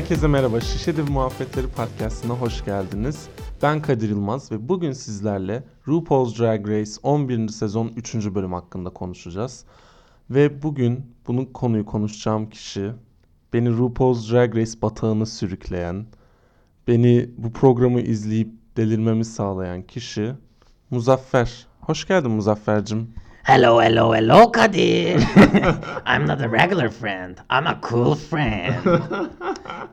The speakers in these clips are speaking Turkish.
Herkese merhaba. Şişe Div Muhabbetleri Podcast'ına hoş geldiniz. Ben Kadir Yılmaz ve bugün sizlerle RuPaul's Drag Race 11. sezon 3. bölüm hakkında konuşacağız. Ve bugün bunun konuyu konuşacağım kişi beni RuPaul's Drag Race batağına sürükleyen, beni bu programı izleyip delirmemi sağlayan kişi Muzaffer. Hoş geldin Muzaffer'cim. Hello, hello, hello, Kadir. I'm not a regular friend. I'm a cool friend.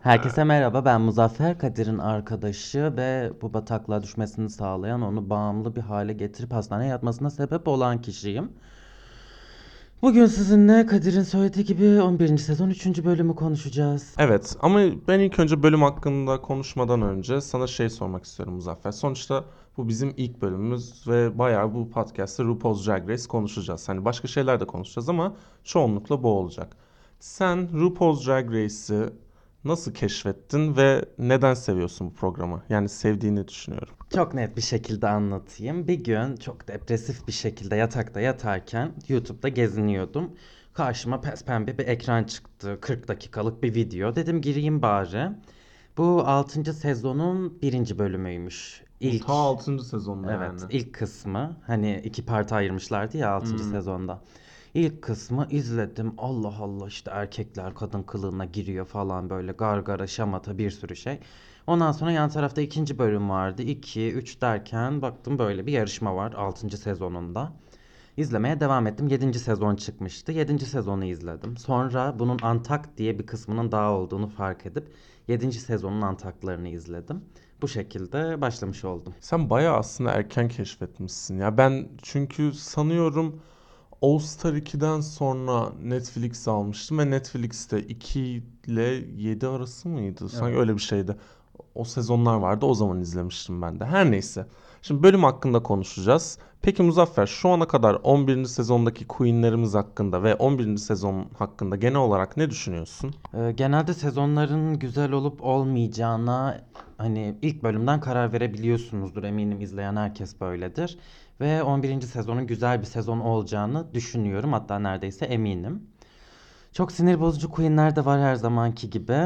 Herkese merhaba. Ben Muzaffer Kadir'in arkadaşı ve bu bataklığa düşmesini sağlayan, onu bağımlı bir hale getirip hastaneye yatmasına sebep olan kişiyim. Bugün sizinle Kadir'in söylediği gibi 11. sezon 3. bölümü konuşacağız. Evet ama ben ilk önce bölüm hakkında konuşmadan önce sana şey sormak istiyorum Muzaffer. Sonuçta bu bizim ilk bölümümüz ve bayağı bu podcast'te RuPaul's Drag Race konuşacağız. Hani başka şeyler de konuşacağız ama çoğunlukla bu olacak. Sen RuPaul's Drag Race'i nasıl keşfettin ve neden seviyorsun bu programı? Yani sevdiğini düşünüyorum. Çok net bir şekilde anlatayım. Bir gün çok depresif bir şekilde yatakta yatarken YouTube'da geziniyordum. Karşıma pembe bir ekran çıktı. 40 dakikalık bir video. Dedim gireyim bari. Bu 6. sezonun birinci bölümüymüş. İlk, Ta 6. sezonda evet, yani. ilk kısmı. Hani iki parti ayırmışlardı ya 6. sezonda. İlk kısmı izledim. Allah Allah işte erkekler kadın kılığına giriyor falan böyle gargara, şamata bir sürü şey. Ondan sonra yan tarafta ikinci bölüm vardı. 2, 3 derken baktım böyle bir yarışma var 6. sezonunda. İzlemeye devam ettim. 7. sezon çıkmıştı. 7. sezonu izledim. Sonra bunun Antak diye bir kısmının daha olduğunu fark edip 7. sezonun Antaklarını izledim. Bu şekilde başlamış oldum. Sen bayağı aslında erken keşfetmişsin ya. Ben çünkü sanıyorum All Star 2'den sonra Netflix almıştım ve Netflix'te 2 ile 7 arası mıydı? Sanki Evet. öyle bir şeydi. O sezonlar vardı. O zaman izlemiştim ben de. Her neyse. Şimdi bölüm hakkında konuşacağız. Peki Muzaffer şu ana kadar 11. sezondaki Queen'lerimiz hakkında ve 11. sezon hakkında genel olarak ne düşünüyorsun? Ee, genelde sezonların güzel olup olmayacağına hani ilk bölümden karar verebiliyorsunuzdur eminim izleyen herkes böyledir. Ve 11. sezonun güzel bir sezon olacağını düşünüyorum hatta neredeyse eminim. Çok sinir bozucu queenler de var her zamanki gibi.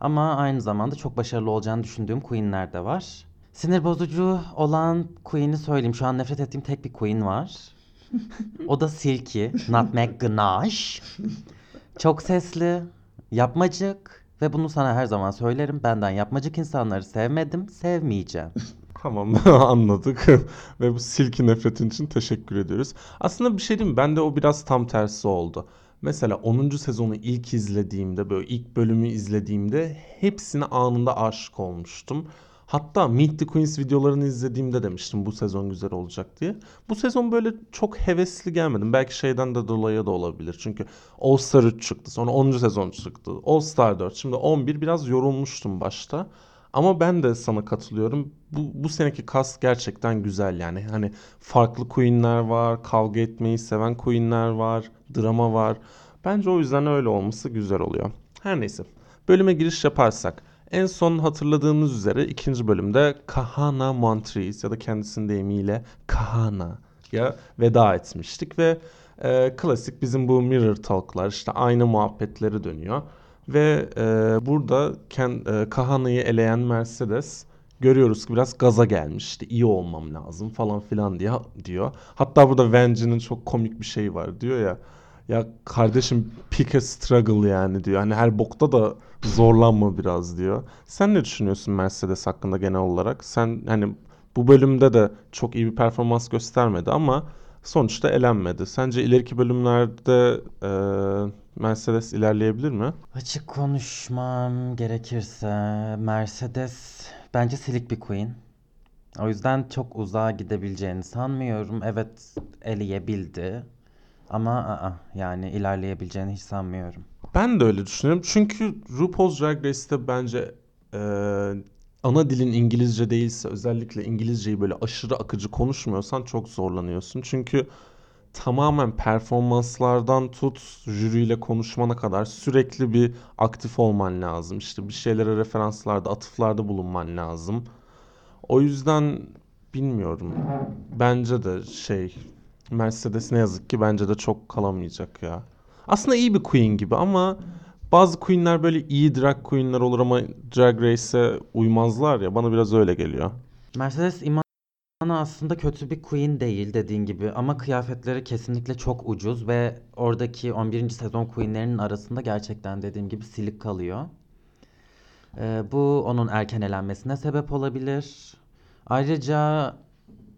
Ama aynı zamanda çok başarılı olacağını düşündüğüm queenler de var. Sinir bozucu olan queen'i söyleyeyim. Şu an nefret ettiğim tek bir queen var. O da Silky, Nutmeg Ganache. Çok sesli, yapmacık ve bunu sana her zaman söylerim. Benden yapmacık insanları sevmedim, sevmeyeceğim. Tamam anladık ve bu silki nefretin için teşekkür ediyoruz. Aslında bir şey diyeyim mi? Bende o biraz tam tersi oldu. Mesela 10. sezonu ilk izlediğimde böyle ilk bölümü izlediğimde hepsine anında aşık olmuştum. Hatta Meet the Queens videolarını izlediğimde demiştim bu sezon güzel olacak diye. Bu sezon böyle çok hevesli gelmedim. Belki şeyden de dolayı da olabilir. Çünkü All Star 3 çıktı. Sonra 10. sezon çıktı. All Star 4. Şimdi 11 biraz yorulmuştum başta. Ama ben de sana katılıyorum. Bu, bu seneki cast gerçekten güzel yani. Hani farklı queenler var, kavga etmeyi seven queenler var, drama var. Bence o yüzden öyle olması güzel oluyor. Her neyse. Bölüme giriş yaparsak. En son hatırladığımız üzere ikinci bölümde Kahana Montrese ya da kendisinin deyimiyle Kahana ya veda etmiştik ve e, klasik bizim bu mirror talk'lar işte aynı muhabbetleri dönüyor. Ve e, burada Ken, e, Kahana'yı eleyen Mercedes görüyoruz ki biraz gaza gelmiş. İşte iyi olmam lazım falan filan diye diyor. Hatta burada Venge'nin çok komik bir şeyi var diyor ya. Ya kardeşim pick a struggle yani diyor. Hani her bokta da zorlanma biraz diyor. Sen ne düşünüyorsun Mercedes hakkında genel olarak? Sen hani bu bölümde de çok iyi bir performans göstermedi ama sonuçta elenmedi. Sence ileriki bölümlerde e, Mercedes ilerleyebilir mi? Açık konuşmam gerekirse Mercedes bence silik bir queen. O yüzden çok uzağa gidebileceğini sanmıyorum. Evet eleyebildi ama aa, yani ilerleyebileceğini hiç sanmıyorum. Ben de öyle düşünüyorum. Çünkü RuPaul's Drag Race'te bence e, ana dilin İngilizce değilse özellikle İngilizceyi böyle aşırı akıcı konuşmuyorsan çok zorlanıyorsun. Çünkü tamamen performanslardan tut jüriyle konuşmana kadar sürekli bir aktif olman lazım. İşte bir şeylere referanslarda, atıflarda bulunman lazım. O yüzden bilmiyorum. Bence de şey Mercedes ne yazık ki bence de çok kalamayacak ya. Aslında iyi bir queen gibi ama bazı queenler böyle iyi drag queenler olur ama Drag Race'e uymazlar ya bana biraz öyle geliyor. Mercedes Imana aslında kötü bir queen değil dediğin gibi ama kıyafetleri kesinlikle çok ucuz ve oradaki 11. sezon queenlerinin arasında gerçekten dediğim gibi silik kalıyor. Ee, bu onun erken elenmesine sebep olabilir. Ayrıca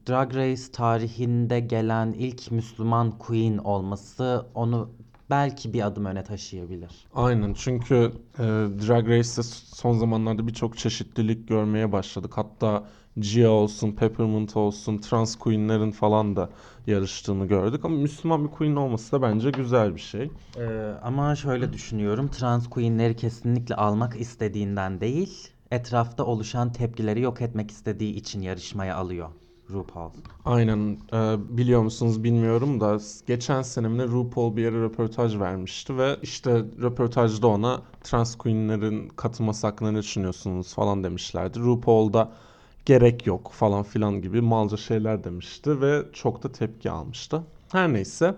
Drag Race tarihinde gelen ilk Müslüman queen olması onu belki bir adım öne taşıyabilir. Aynen çünkü e, Drag Race'te son zamanlarda birçok çeşitlilik görmeye başladık. Hatta Gia olsun, Peppermint olsun, trans queenlerin falan da yarıştığını gördük. Ama Müslüman bir queen olması da bence güzel bir şey. Ee, ama şöyle düşünüyorum. Trans queenleri kesinlikle almak istediğinden değil, etrafta oluşan tepkileri yok etmek istediği için yarışmaya alıyor RuPaul. Aynen e, biliyor musunuz bilmiyorum da geçen sene mi ne RuPaul bir yere röportaj vermişti ve işte röportajda ona trans queenlerin katılması hakkında ne düşünüyorsunuz falan demişlerdi. RuPaul da gerek yok falan filan gibi malca şeyler demişti ve çok da tepki almıştı. Her neyse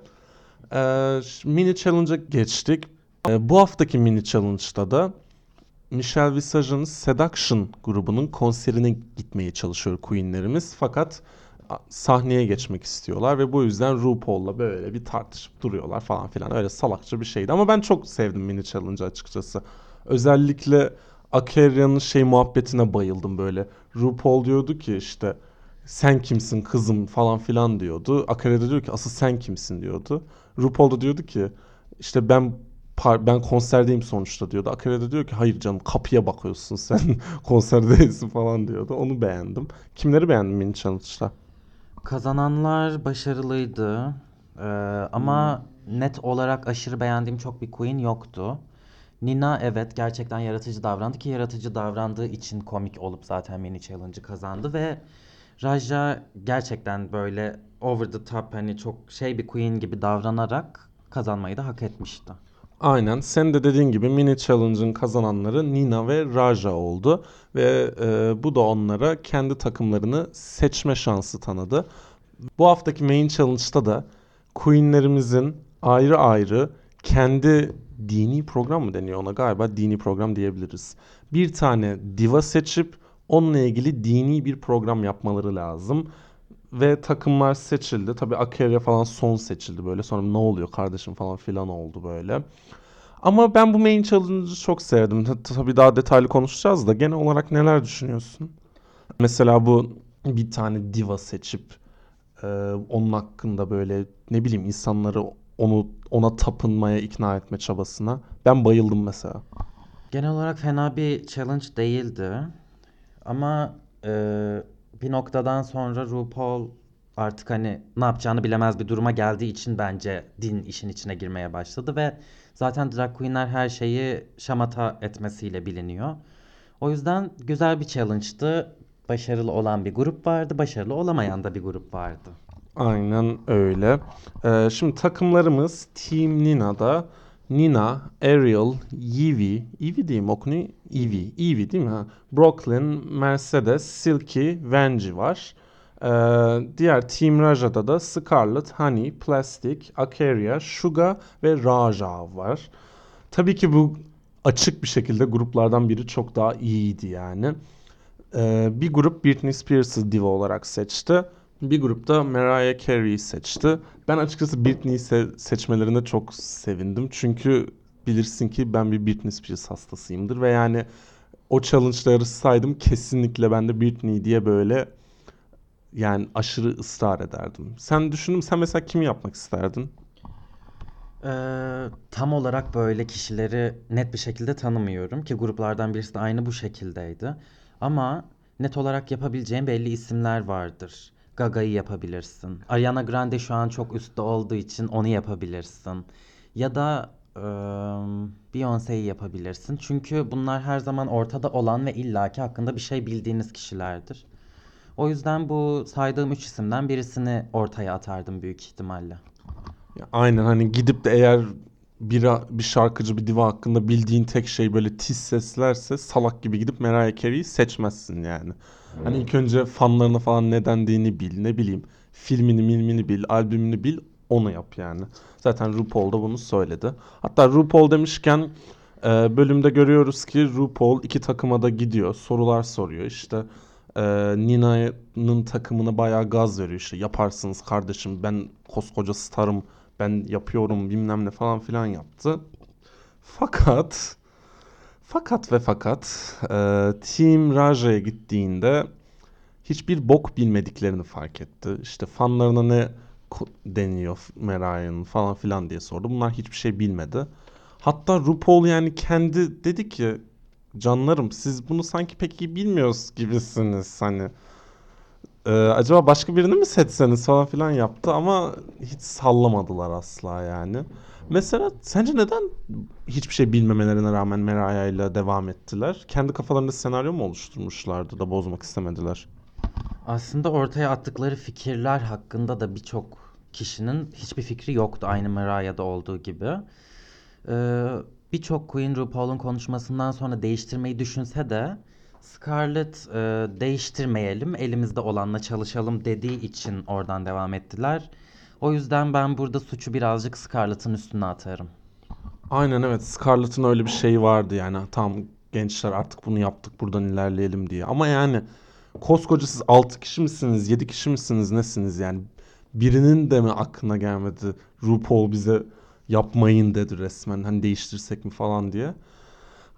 e, mini challenge'a geçtik. E, bu haftaki mini challenge'da da Michelle Visage'ın Seduction grubunun konserine gitmeye çalışıyor Queen'lerimiz. Fakat sahneye geçmek istiyorlar ve bu yüzden RuPaul'la böyle bir tartışıp duruyorlar falan filan. Öyle salakça bir şeydi ama ben çok sevdim mini challenge'ı açıkçası. Özellikle Akeria'nın şey muhabbetine bayıldım böyle. RuPaul diyordu ki işte sen kimsin kızım falan filan diyordu. Akaria da diyor ki asıl sen kimsin diyordu. RuPaul da diyordu ki işte ben ben konserdeyim sonuçta diyordu. Akaria da diyor ki hayır canım kapıya bakıyorsun sen konserde değilsin falan diyordu. Onu beğendim. Kimleri beğendin mini challenge'da? Kazananlar başarılıydı. Ee, ama net olarak aşırı beğendiğim çok bir queen yoktu. Nina evet gerçekten yaratıcı davrandı ki yaratıcı davrandığı için komik olup zaten mini challenge'ı kazandı ve Raja gerçekten böyle over the top hani çok şey bir queen gibi davranarak kazanmayı da hak etmişti. Aynen. Sen de dediğin gibi mini challenge'ın kazananları Nina ve Raja oldu ve e, bu da onlara kendi takımlarını seçme şansı tanıdı. Bu haftaki main challenge'da da Queen'lerimizin ayrı ayrı kendi dini program mı deniyor ona galiba dini program diyebiliriz. Bir tane diva seçip onunla ilgili dini bir program yapmaları lazım. Ve takımlar seçildi. Tabii Akeria falan son seçildi böyle. Sonra ne oluyor kardeşim falan filan oldu böyle. Ama ben bu main challenge'ı çok sevdim. Ta- Tabii daha detaylı konuşacağız da genel olarak neler düşünüyorsun? Mesela bu bir tane diva seçip e, onun hakkında böyle ne bileyim insanları onu ona tapınmaya ikna etme çabasına. Ben bayıldım mesela. Genel olarak fena bir challenge değildi. Ama e, bir noktadan sonra RuPaul artık hani ne yapacağını bilemez bir duruma geldiği için bence din işin içine girmeye başladı ve zaten drag queenler her şeyi şamata etmesiyle biliniyor. O yüzden güzel bir challenge'tı. Başarılı olan bir grup vardı, başarılı olamayan da bir grup vardı. Aynen öyle. Ee, şimdi takımlarımız Team Nina'da Nina, Ariel, Yvi, Yvi diyeyim okunuyor. Yvi, Yvi değil mi? Ha. Brooklyn, Mercedes, Silky, Vanjie var. Ee, diğer Team Raja'da da Scarlett, Honey, Plastic, Akeria, Suga ve Raja var. Tabii ki bu açık bir şekilde gruplardan biri çok daha iyiydi yani. Ee, bir grup Britney Spears'ı diva olarak seçti. Bir grupta Mariah Carey'i seçti. Ben açıkçası Britney'i se- seçmelerine çok sevindim. Çünkü bilirsin ki ben bir Britney Spears hastasıyımdır. Ve yani o challenge'da yarışsaydım kesinlikle ben de Britney diye böyle yani aşırı ısrar ederdim. Sen düşündün sen mesela kimi yapmak isterdin? Ee, tam olarak böyle kişileri net bir şekilde tanımıyorum ki gruplardan birisi de aynı bu şekildeydi. Ama net olarak yapabileceğim belli isimler vardır. Gaga'yı yapabilirsin. Ariana Grande şu an çok üstte olduğu için onu yapabilirsin. Ya da eee Beyoncé'yi yapabilirsin. Çünkü bunlar her zaman ortada olan ve illaki hakkında bir şey bildiğiniz kişilerdir. O yüzden bu saydığım üç isimden birisini ortaya atardım büyük ihtimalle. Ya aynen hani gidip de eğer bir, bir şarkıcı bir diva hakkında bildiğin tek şey böyle tiz seslerse salak gibi gidip Mariah Carey'i seçmezsin yani. Hani ilk önce fanlarına falan ne dendiğini bil ne bileyim filmini milmini bil albümünü bil onu yap yani. Zaten RuPaul da bunu söyledi. Hatta RuPaul demişken Ee, bölümde görüyoruz ki RuPaul iki takıma da gidiyor. Sorular soruyor. İşte e, Nina'nın takımına bayağı gaz veriyor. İşte yaparsınız kardeşim ben koskoca starım ben yapıyorum bilmem ne falan filan yaptı. Fakat fakat ve fakat e, Team Raja'ya gittiğinde hiçbir bok bilmediklerini fark etti. İşte fanlarına ne deniyor Meray'ın falan filan diye sordu. Bunlar hiçbir şey bilmedi. Hatta RuPaul yani kendi dedi ki canlarım siz bunu sanki pek iyi bilmiyoruz gibisiniz hani. Ee, acaba başka birini mi seçseniz falan filan yaptı ama hiç sallamadılar asla yani. Mesela sence neden hiçbir şey bilmemelerine rağmen Meraya ile devam ettiler? Kendi kafalarında senaryo mu oluşturmuşlardı da bozmak istemediler? Aslında ortaya attıkları fikirler hakkında da birçok kişinin hiçbir fikri yoktu aynı Mariah'da olduğu gibi. Ee, birçok Queen RuPaul'un konuşmasından sonra değiştirmeyi düşünse de Scarlett e, değiştirmeyelim, elimizde olanla çalışalım dediği için oradan devam ettiler. O yüzden ben burada suçu birazcık Scarlett'ın üstüne atarım. Aynen evet Scarlett'ın öyle bir şeyi vardı yani tamam gençler artık bunu yaptık buradan ilerleyelim diye. Ama yani koskoca siz 6 kişi misiniz 7 kişi misiniz nesiniz yani birinin de mi aklına gelmedi RuPaul bize yapmayın dedi resmen hani değiştirsek mi falan diye.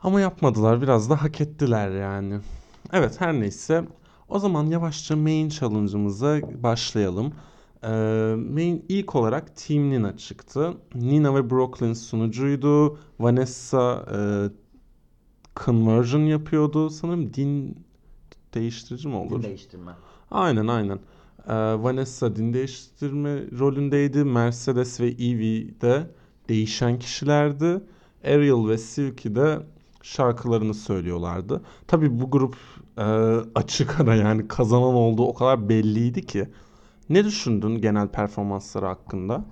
Ama yapmadılar biraz da hak ettiler yani. Evet her neyse o zaman yavaşça main challenge'ımıza başlayalım. Ee, main ilk olarak Team Nina çıktı. Nina ve Brooklyn sunucuydu. Vanessa e, conversion yapıyordu. Sanırım din değiştirici mi olur? değiştirme. Aynen aynen. Ee, Vanessa din değiştirme rolündeydi. Mercedes ve Evie de değişen kişilerdi. Ariel ve Silky de şarkılarını söylüyorlardı. Tabii bu grup e, açık ara yani kazanan olduğu o kadar belliydi ki. Ne düşündün genel performansları hakkında?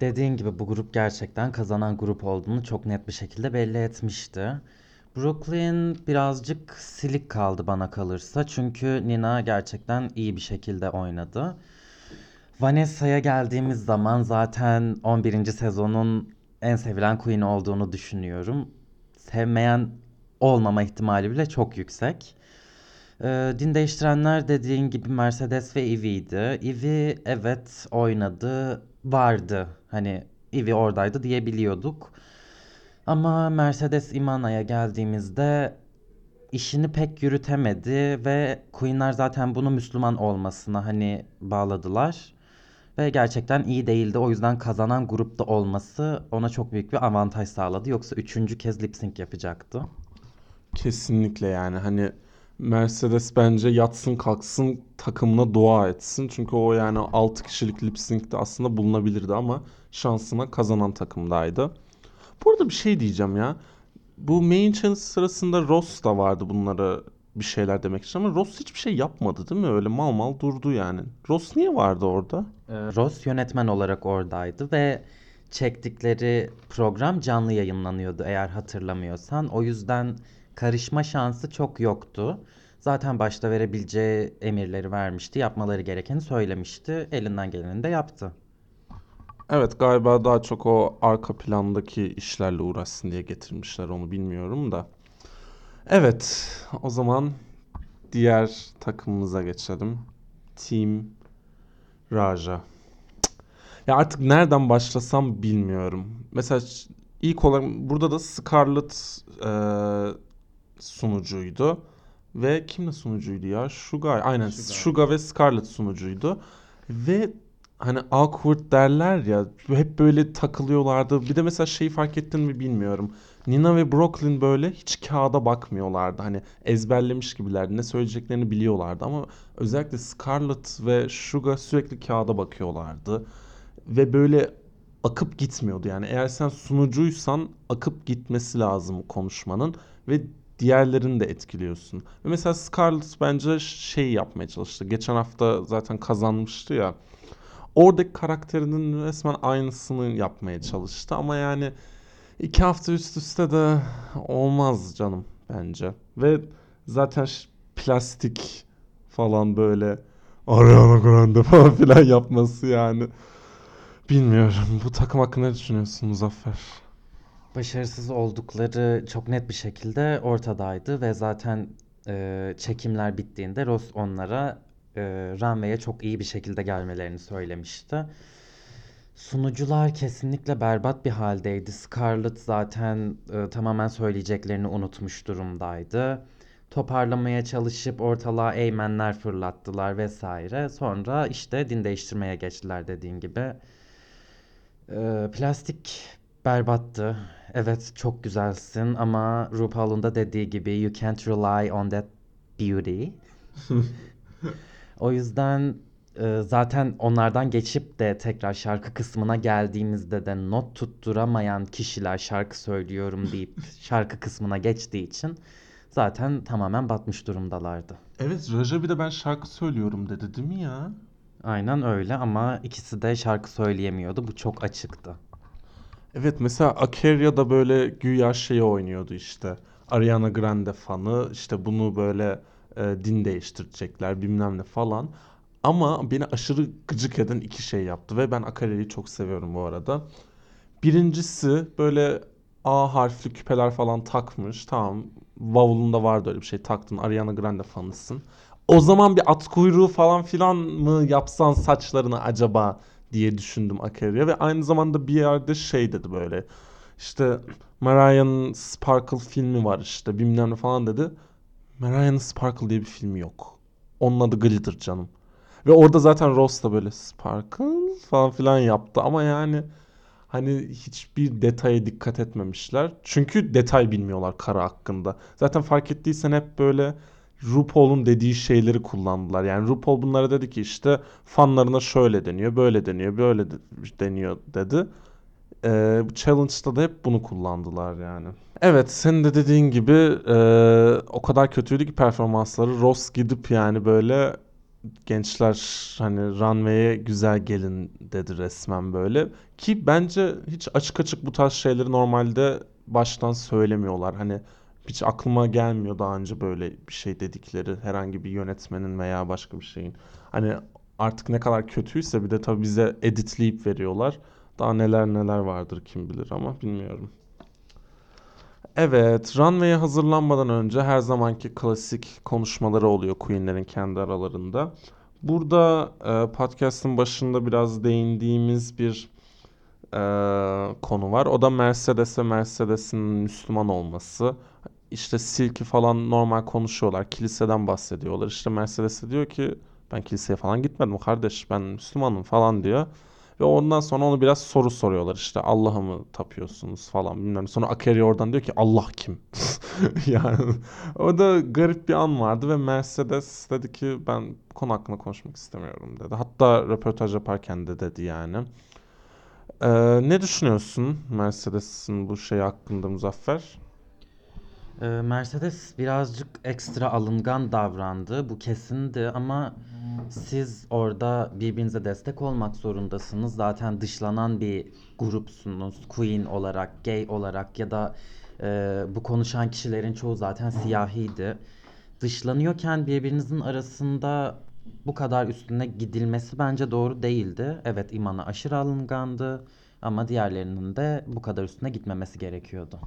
Dediğin gibi bu grup gerçekten kazanan grup olduğunu çok net bir şekilde belli etmişti. Brooklyn birazcık silik kaldı bana kalırsa. Çünkü Nina gerçekten iyi bir şekilde oynadı. Vanessa'ya geldiğimiz zaman zaten 11. sezonun en sevilen Queen olduğunu düşünüyorum. Sevmeyen olmama ihtimali bile çok yüksek. Ee, din değiştirenler dediğin gibi Mercedes ve Evie'ydi. Evie evet oynadı, vardı. Hani Evie oradaydı diyebiliyorduk. Ama Mercedes Imana'ya geldiğimizde işini pek yürütemedi ve Queen'ler zaten bunu Müslüman olmasına hani bağladılar. Ve gerçekten iyi değildi. O yüzden kazanan grupta olması ona çok büyük bir avantaj sağladı. Yoksa üçüncü kez lip sync yapacaktı. Kesinlikle yani hani Mercedes bence yatsın kalksın takımına dua etsin. Çünkü o yani 6 kişilik lip aslında bulunabilirdi ama şansına kazanan takımdaydı. Bu arada bir şey diyeceğim ya. Bu main challenge sırasında Ross da vardı bunlara bir şeyler demek için ama Ross hiçbir şey yapmadı değil mi? Öyle mal mal durdu yani. Ross niye vardı orada? Ee, Ross yönetmen olarak oradaydı ve çektikleri program canlı yayınlanıyordu eğer hatırlamıyorsan. O yüzden karışma şansı çok yoktu. Zaten başta verebileceği emirleri vermişti, yapmaları gerekeni söylemişti. Elinden geleni de yaptı. Evet galiba daha çok o arka plandaki işlerle uğraşsın diye getirmişler onu bilmiyorum da. Evet o zaman diğer takımımıza geçelim. Team Raja. Ya artık nereden başlasam bilmiyorum. Mesela ilk olarak burada da Scarlett e, sunucuydu. Ve kimle sunucuydu ya? Suga. Aynen Suga. Suga ve Scarlett sunucuydu. Ve hani awkward derler ya hep böyle takılıyorlardı. Bir de mesela şeyi fark ettin mi bilmiyorum. Nina ve Brooklyn böyle hiç kağıda bakmıyorlardı. Hani ezberlemiş gibilerdi. Ne söyleyeceklerini biliyorlardı ama özellikle Scarlett ve Suga sürekli kağıda bakıyorlardı. Ve böyle akıp gitmiyordu. Yani eğer sen sunucuysan akıp gitmesi lazım konuşmanın ve diğerlerini de etkiliyorsun. Ve mesela Scarlett bence şey yapmaya çalıştı. Geçen hafta zaten kazanmıştı ya. Oradaki karakterinin resmen aynısını yapmaya çalıştı ama yani iki hafta üst üste de olmaz canım bence. Ve zaten plastik falan böyle Ariana Grande falan filan yapması yani. Bilmiyorum. Bu takım hakkında ne düşünüyorsun Muzaffer? Başarısız oldukları çok net bir şekilde ortadaydı ve zaten e, çekimler bittiğinde Ross onlara e, runway'e çok iyi bir şekilde gelmelerini söylemişti. Sunucular kesinlikle berbat bir haldeydi. Scarlett zaten e, tamamen söyleyeceklerini unutmuş durumdaydı. Toparlamaya çalışıp ortalığa eğmenler fırlattılar vesaire. Sonra işte din değiştirmeye geçtiler dediğin gibi. E, plastik berbattı. Evet çok güzelsin ama RuPaul'un da dediği gibi you can't rely on that beauty. O yüzden e, zaten onlardan geçip de tekrar şarkı kısmına geldiğimizde de not tutturamayan kişiler şarkı söylüyorum deyip şarkı kısmına geçtiği için zaten tamamen batmış durumdalardı. Evet Raja bir de ben şarkı söylüyorum dedi değil mi ya? Aynen öyle ama ikisi de şarkı söyleyemiyordu. Bu çok açıktı. Evet mesela Akeria da böyle güya şeyi oynuyordu işte. Ariana Grande fanı işte bunu böyle e, din değiştirecekler bilmem ne falan. Ama beni aşırı gıcık eden iki şey yaptı ve ben Akaria'yı çok seviyorum bu arada. Birincisi böyle A harfli küpeler falan takmış. Tamam bavulunda vardı öyle bir şey taktın Ariana Grande fanısın. O zaman bir at kuyruğu falan filan mı yapsan saçlarını acaba diye düşündüm Akaria ve aynı zamanda bir yerde şey dedi böyle işte Mariah'ın Sparkle filmi var işte bilmem ne falan dedi. Mariah'ın Sparkle diye bir filmi yok. Onun adı Glitter canım. Ve orada zaten Ross da böyle Sparkle falan filan yaptı ama yani hani hiçbir detaya dikkat etmemişler. Çünkü detay bilmiyorlar kara hakkında. Zaten fark ettiysen hep böyle RuPaul'un dediği şeyleri kullandılar. Yani RuPaul bunlara dedi ki işte fanlarına şöyle deniyor, böyle deniyor, böyle de- deniyor dedi. Ee, challenge'da da hep bunu kullandılar yani. Evet, senin de dediğin gibi e, o kadar kötüydü ki performansları. Ross gidip yani böyle gençler hani runway'e güzel gelin dedi resmen böyle. Ki bence hiç açık açık bu tarz şeyleri normalde baştan söylemiyorlar. Hani hiç aklıma gelmiyor daha önce böyle bir şey dedikleri herhangi bir yönetmenin veya başka bir şeyin. Hani artık ne kadar kötüyse bir de tabii bize editleyip veriyorlar. Daha neler neler vardır kim bilir ama bilmiyorum. Evet, runway'e hazırlanmadan önce her zamanki klasik konuşmaları oluyor Queen'lerin kendi aralarında. Burada e, podcast'ın başında biraz değindiğimiz bir e, konu var. O da Mercedes ve Mercedes'in Müslüman olması. İşte Silk'i falan normal konuşuyorlar. Kiliseden bahsediyorlar. İşte Mercedes de diyor ki ben kiliseye falan gitmedim kardeş ben Müslümanım falan diyor. Ve ondan sonra onu biraz soru soruyorlar işte Allah'a mı tapıyorsunuz falan bilmem. Sonra Akeri oradan diyor ki Allah kim? Yani o da garip bir an vardı ve Mercedes dedi ki ben konu hakkında konuşmak istemiyorum dedi. Hatta röportaj yaparken de dedi yani. Ee, ne düşünüyorsun Mercedes'in bu şey hakkında Muzaffer? Ee, Mercedes birazcık ekstra alıngan davrandı. Bu kesindi ama siz orada birbirinize destek olmak zorundasınız. Zaten dışlanan bir grupsunuz. Queen olarak, gay olarak ya da e, bu konuşan kişilerin çoğu zaten siyahiydi. Dışlanıyorken birbirinizin arasında bu kadar üstüne gidilmesi bence doğru değildi. Evet İman'a aşırı alıngandı ama diğerlerinin de bu kadar üstüne gitmemesi gerekiyordu.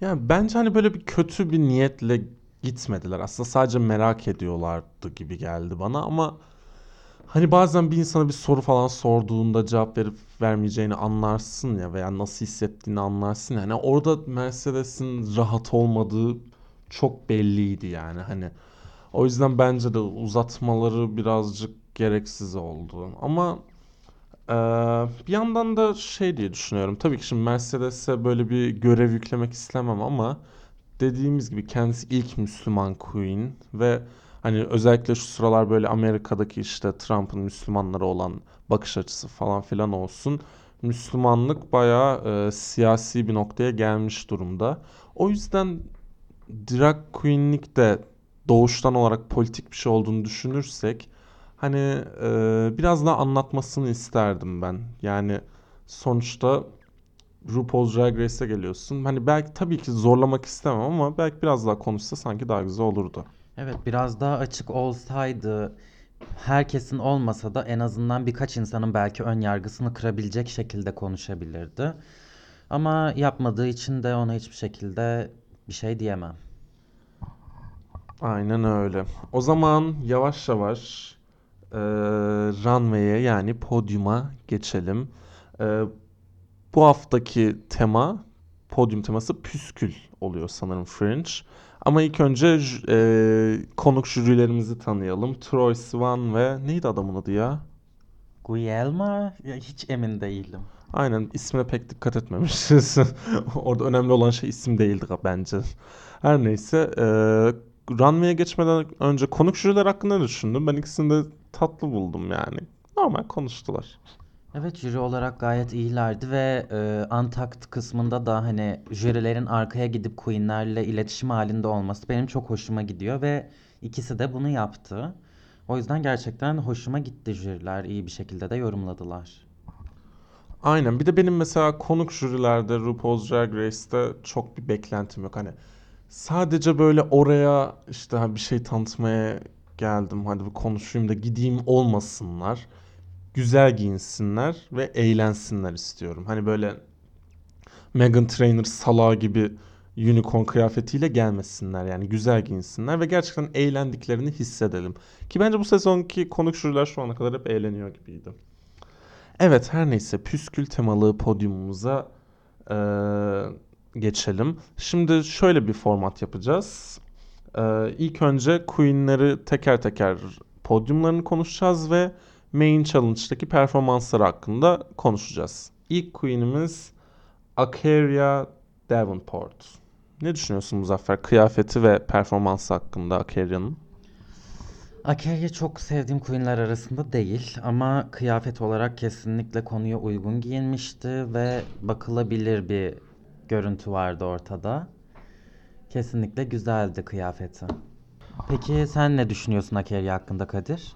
Yani bence hani böyle bir kötü bir niyetle gitmediler. Aslında sadece merak ediyorlardı gibi geldi bana ama hani bazen bir insana bir soru falan sorduğunda cevap verip vermeyeceğini anlarsın ya veya nasıl hissettiğini anlarsın. ya. Hani orada Mercedes'in rahat olmadığı çok belliydi yani hani. O yüzden bence de uzatmaları birazcık gereksiz oldu. Ama ee, bir yandan da şey diye düşünüyorum. Tabii ki şimdi Mercedes'e böyle bir görev yüklemek istemem ama dediğimiz gibi kendisi ilk Müslüman Queen ve hani özellikle şu sıralar böyle Amerika'daki işte Trump'ın Müslümanlara olan bakış açısı falan filan olsun. Müslümanlık bayağı e, siyasi bir noktaya gelmiş durumda. O yüzden drag queen'lik de doğuştan olarak politik bir şey olduğunu düşünürsek hani e, biraz daha anlatmasını isterdim ben. Yani sonuçta RuPaul's Drag Race'e geliyorsun. Hani belki tabii ki zorlamak istemem ama belki biraz daha konuşsa sanki daha güzel olurdu. Evet, biraz daha açık olsaydı, herkesin olmasa da en azından birkaç insanın belki ön yargısını kırabilecek şekilde konuşabilirdi. Ama yapmadığı için de ona hiçbir şekilde bir şey diyemem. Aynen öyle. O zaman yavaş yavaş eee runway'e yani podyuma geçelim. Eee, bu haftaki tema, podyum teması püskül oluyor sanırım Fringe. Ama ilk önce eee, konuk jürilerimizi tanıyalım. Troy Sivan ve neydi adamın adı ya? Guillermo? Ya hiç emin değilim. Aynen ismine pek dikkat etmemişiz. Orada önemli olan şey isim değildi bence. Her neyse eee runway'e geçmeden önce konuk jüriler hakkında ne düşündüm? Ben ikisini de tatlı buldum yani. Normal konuştular. Evet jüri olarak gayet iyilerdi ve e, Untucked kısmında da hani jürilerin arkaya gidip Queen'lerle iletişim halinde olması benim çok hoşuma gidiyor ve ikisi de bunu yaptı. O yüzden gerçekten hoşuma gitti jüriler iyi bir şekilde de yorumladılar. Aynen. Bir de benim mesela konuk jürilerde RuPaul's Drag Race'te çok bir beklentim yok. Hani sadece böyle oraya işte bir şey tanıtmaya geldim. Hadi bir konuşayım da gideyim olmasınlar. Güzel giyinsinler ve eğlensinler istiyorum. Hani böyle Meghan Trainor salağı gibi unicorn kıyafetiyle gelmesinler. Yani güzel giyinsinler ve gerçekten eğlendiklerini hissedelim. Ki bence bu sezonki konuk jüriler şu ana kadar hep eğleniyor gibiydi. Evet her neyse püskül temalı podyumumuza eee, geçelim. Şimdi şöyle bir format yapacağız. Eee ilk önce Queen'leri teker teker podyumlarını konuşacağız ve Main Challenge'daki performansları hakkında konuşacağız. İlk Queen'imiz Akeria Davenport. Ne düşünüyorsun Muzaffer? Kıyafeti ve performansı hakkında Akeria'nın? Akeria çok sevdiğim queenler arasında değil ama kıyafet olarak kesinlikle konuya uygun giyinmişti ve bakılabilir bir görüntü vardı ortada. Kesinlikle güzeldi kıyafeti. Peki sen ne düşünüyorsun Akeria hakkında Kadir?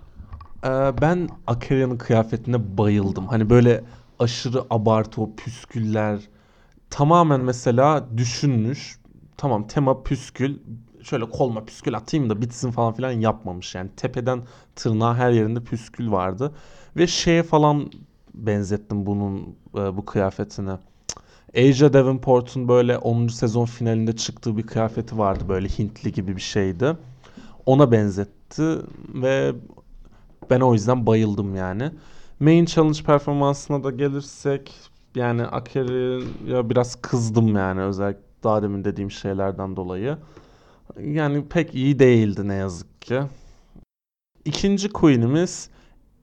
Ee, ben Akeria'nın kıyafetine bayıldım. Hani böyle aşırı abartı o püsküller tamamen mesela düşünmüş. Tamam tema püskül. Şöyle kolma püskül atayım da bitsin falan filan yapmamış. Yani tepeden tırnağa her yerinde püskül vardı. Ve şeye falan benzettim bunun e, bu kıyafetine. Asia Davenport'un böyle 10. sezon finalinde çıktığı bir kıyafeti vardı. Böyle Hintli gibi bir şeydi. Ona benzetti ve ben o yüzden bayıldım yani. Main Challenge performansına da gelirsek yani Akeri'ye biraz kızdım yani özellikle daha demin dediğim şeylerden dolayı. Yani pek iyi değildi ne yazık ki. İkinci queen'imiz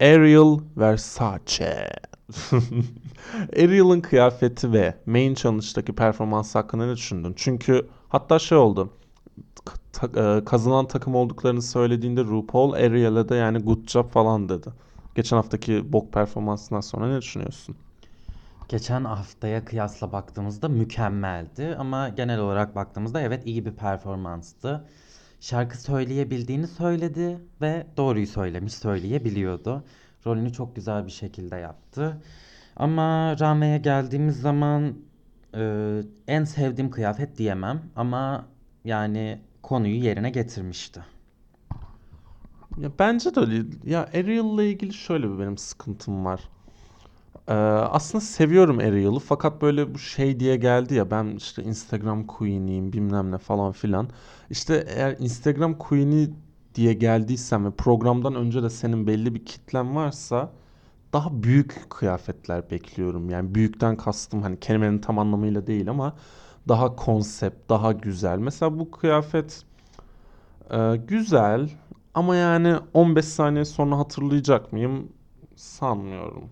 Ariel Versace. Ariel'ın kıyafeti ve Main Challenge'daki performansı hakkında ne düşündün? Çünkü hatta şey oldu. ta- e, kazanan takım olduklarını söylediğinde RuPaul Ariel'e de yani good job falan dedi. Geçen haftaki bok performansından sonra ne düşünüyorsun? Geçen haftaya kıyasla baktığımızda mükemmeldi ama genel olarak baktığımızda evet iyi bir performanstı. Şarkı söyleyebildiğini söyledi ve doğruyu söylemiş, söyleyebiliyordu. Rolünü çok güzel bir şekilde yaptı. Ama Rame'ye geldiğimiz zaman e, en sevdiğim kıyafet diyemem ama yani konuyu yerine getirmişti. Ya bence de öyle. Ya Ariel'la ilgili şöyle bir benim sıkıntım var. Ee, aslında seviyorum Ariel'ı fakat böyle bu şey diye geldi ya ben işte Instagram Queen'iyim bilmem ne falan filan. İşte eğer Instagram Queen'i diye geldiysen ve programdan önce de senin belli bir kitlen varsa daha büyük kıyafetler bekliyorum. Yani büyükten kastım hani kelimenin tam anlamıyla değil ama daha konsept, daha güzel. Mesela bu kıyafet e, güzel ama yani 15 saniye sonra hatırlayacak mıyım? Sanmıyorum.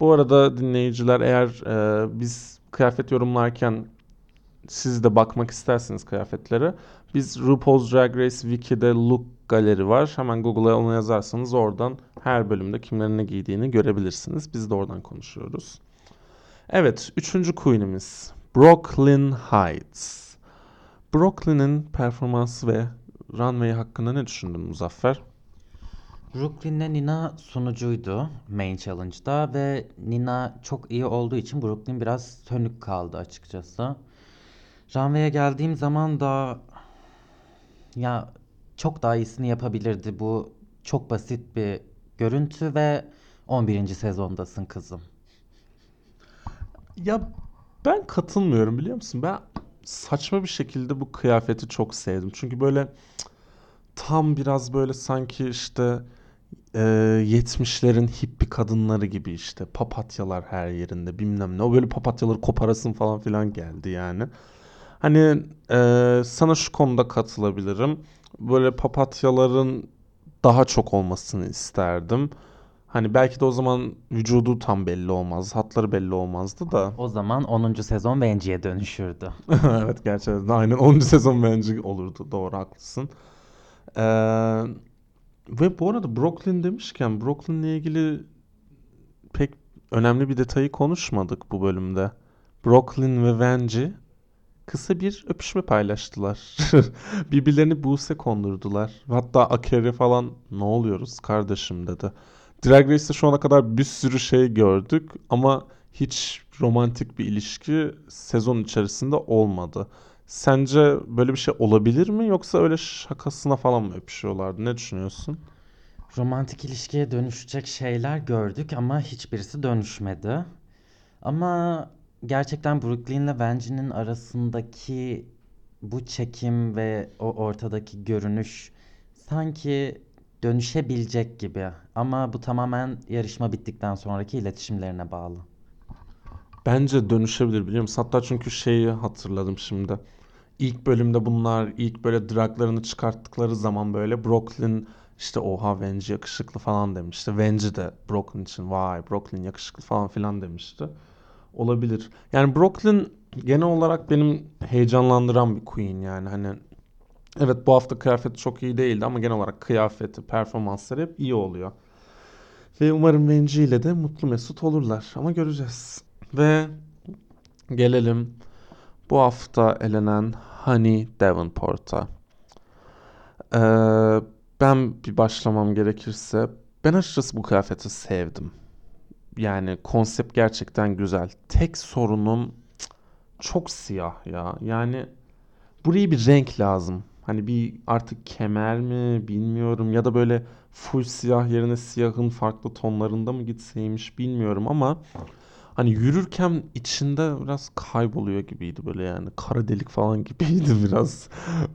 Bu arada dinleyiciler eğer e, biz kıyafet yorumlarken siz de bakmak isterseniz kıyafetlere biz RuPaul's Drag Race Wiki'de look galeri var. Hemen Google'a onu yazarsanız oradan her bölümde kimlerin ne giydiğini görebilirsiniz. Biz de oradan konuşuyoruz. Evet, üçüncü queen'imiz Brooklyn Heights. Brooklyn'in performansı ve runway hakkında ne düşündün Muzaffer? Brooklyn'le Nina sunucuydu Main Challenge'da ve Nina çok iyi olduğu için Brooklyn biraz sönük kaldı açıkçası. Runway'e geldiğim zaman da ya çok daha iyisini yapabilirdi. Bu çok basit bir görüntü ve 11. sezondasın kızım. Ya Ben katılmıyorum biliyor musun? Ben saçma bir şekilde bu kıyafeti çok sevdim. Çünkü böyle tam biraz böyle sanki işte e, 70'lerin hippie kadınları gibi işte papatyalar her yerinde bilmem ne. O böyle papatyaları koparasın falan filan geldi yani. Hani e, sana şu konuda katılabilirim. Böyle papatyaların daha çok olmasını isterdim. Hani belki de o zaman vücudu tam belli olmaz, hatları belli olmazdı da. O zaman 10. sezon Venci'ye dönüşürdü. Evet gerçekten aynen 10. sezon bence olurdu. Doğru haklısın. Ee, ve bu arada Brooklyn demişken Brooklyn'le ilgili pek önemli bir detayı konuşmadık bu bölümde. Brooklyn ve Vanjie kısa bir öpüşme paylaştılar. Birbirlerini buğse kondurdular. Hatta Akeri falan ne oluyoruz kardeşim dedi. Drag Race'te şu ana kadar bir sürü şey gördük ama hiç romantik bir ilişki sezon içerisinde olmadı. Sence böyle bir şey olabilir mi yoksa öyle şakasına falan mı öpüşüyorlardı? Ne düşünüyorsun? Romantik ilişkiye dönüşecek şeyler gördük ama hiçbirisi dönüşmedi. Ama gerçekten Brooklyn'le Vanjie'nin arasındaki bu çekim ve o ortadaki görünüş sanki dönüşebilecek gibi. Ama bu tamamen yarışma bittikten sonraki iletişimlerine bağlı. Bence dönüşebilir biliyor musun? Hatta çünkü şeyi hatırladım şimdi. İlk bölümde bunlar ilk böyle draglarını çıkarttıkları zaman böyle Brooklyn işte oha Vanjie yakışıklı falan demişti. Vanjie de Brooklyn için vay Brooklyn yakışıklı falan filan demişti. Olabilir. Yani Brooklyn genel olarak benim heyecanlandıran bir queen yani hani evet bu hafta kıyafeti çok iyi değildi ama genel olarak kıyafeti, performansları hep iyi oluyor. Ve umarım Vanjie ile de mutlu mesut olurlar ama göreceğiz. Ve gelelim bu hafta elenen Honey Davenport'a. Ee, ben bir başlamam gerekirse ben açıkçası bu kıyafeti sevdim. Yani konsept gerçekten güzel. Tek sorunum çok siyah ya. Yani buraya bir renk lazım. Hani bir artık kemer mi bilmiyorum ya da böyle full siyah yerine siyahın farklı tonlarında mı gitseymiş bilmiyorum ama Hani yürürken içinde biraz kayboluyor gibiydi böyle yani. Kara delik falan gibiydi biraz.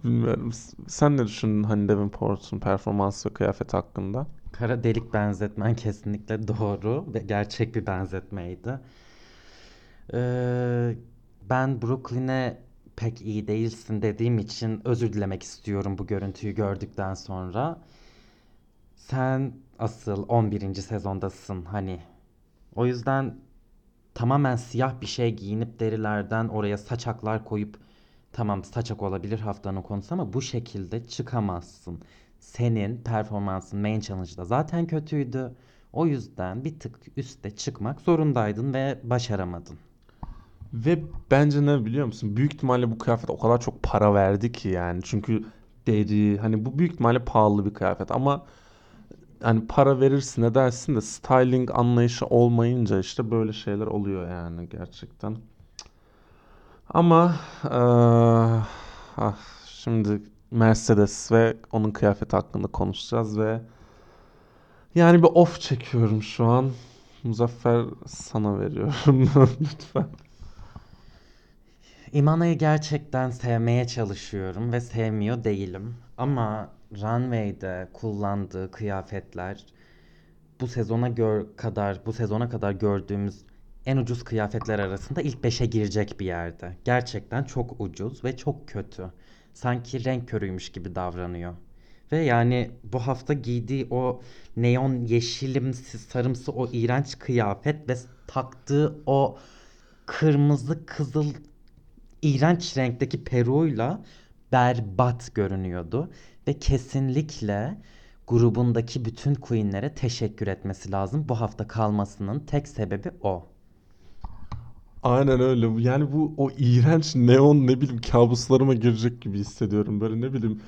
Bilmiyorum. Sen ne düşündün hani Davenport'un performansı ve kıyafeti hakkında? Kara delik benzetmen kesinlikle doğru ve gerçek bir benzetmeydi. Ee, ben Brooklyn'e pek iyi değilsin dediğim için özür dilemek istiyorum bu görüntüyü gördükten sonra. Sen asıl 11. sezondasın hani. O yüzden tamamen siyah bir şey giyinip derilerden oraya saçaklar koyup tamam saçak olabilir haftanın konusu ama bu şekilde çıkamazsın. Senin performansın Main Challenge'da zaten kötüydü. O yüzden bir tık üste çıkmak zorundaydın ve başaramadın. Ve bence ne biliyor musun? Büyük ihtimalle bu kıyafet o kadar çok para verdi ki yani. Çünkü deri hani bu büyük ihtimalle pahalı bir kıyafet ama hani para verirsin edersin de styling anlayışı olmayınca işte böyle şeyler oluyor yani gerçekten. Ama eee, ah, şimdi Mercedes ve onun kıyafeti hakkında konuşacağız ve yani bir off çekiyorum şu an. Muzaffer sana veriyorum lütfen. Imana'yı gerçekten sevmeye çalışıyorum ve sevmiyor değilim. Ama Runway'de kullandığı kıyafetler bu sezona gör kadar bu sezona kadar gördüğümüz en ucuz kıyafetler arasında ilk beşe girecek bir yerde. Gerçekten çok ucuz ve çok kötü. Sanki renk körüymüş gibi davranıyor. Ve yani bu hafta giydiği o neon yeşilimsi sarımsı o iğrenç kıyafet ve taktığı o kırmızı kızıl iğrenç renkteki peruğuyla berbat görünüyordu. Ve kesinlikle grubundaki bütün queenlere teşekkür etmesi lazım. Bu hafta kalmasının tek sebebi o. Aynen öyle. Yani bu o iğrenç neon ne bileyim kabuslarıma girecek gibi hissediyorum. Böyle ne bileyim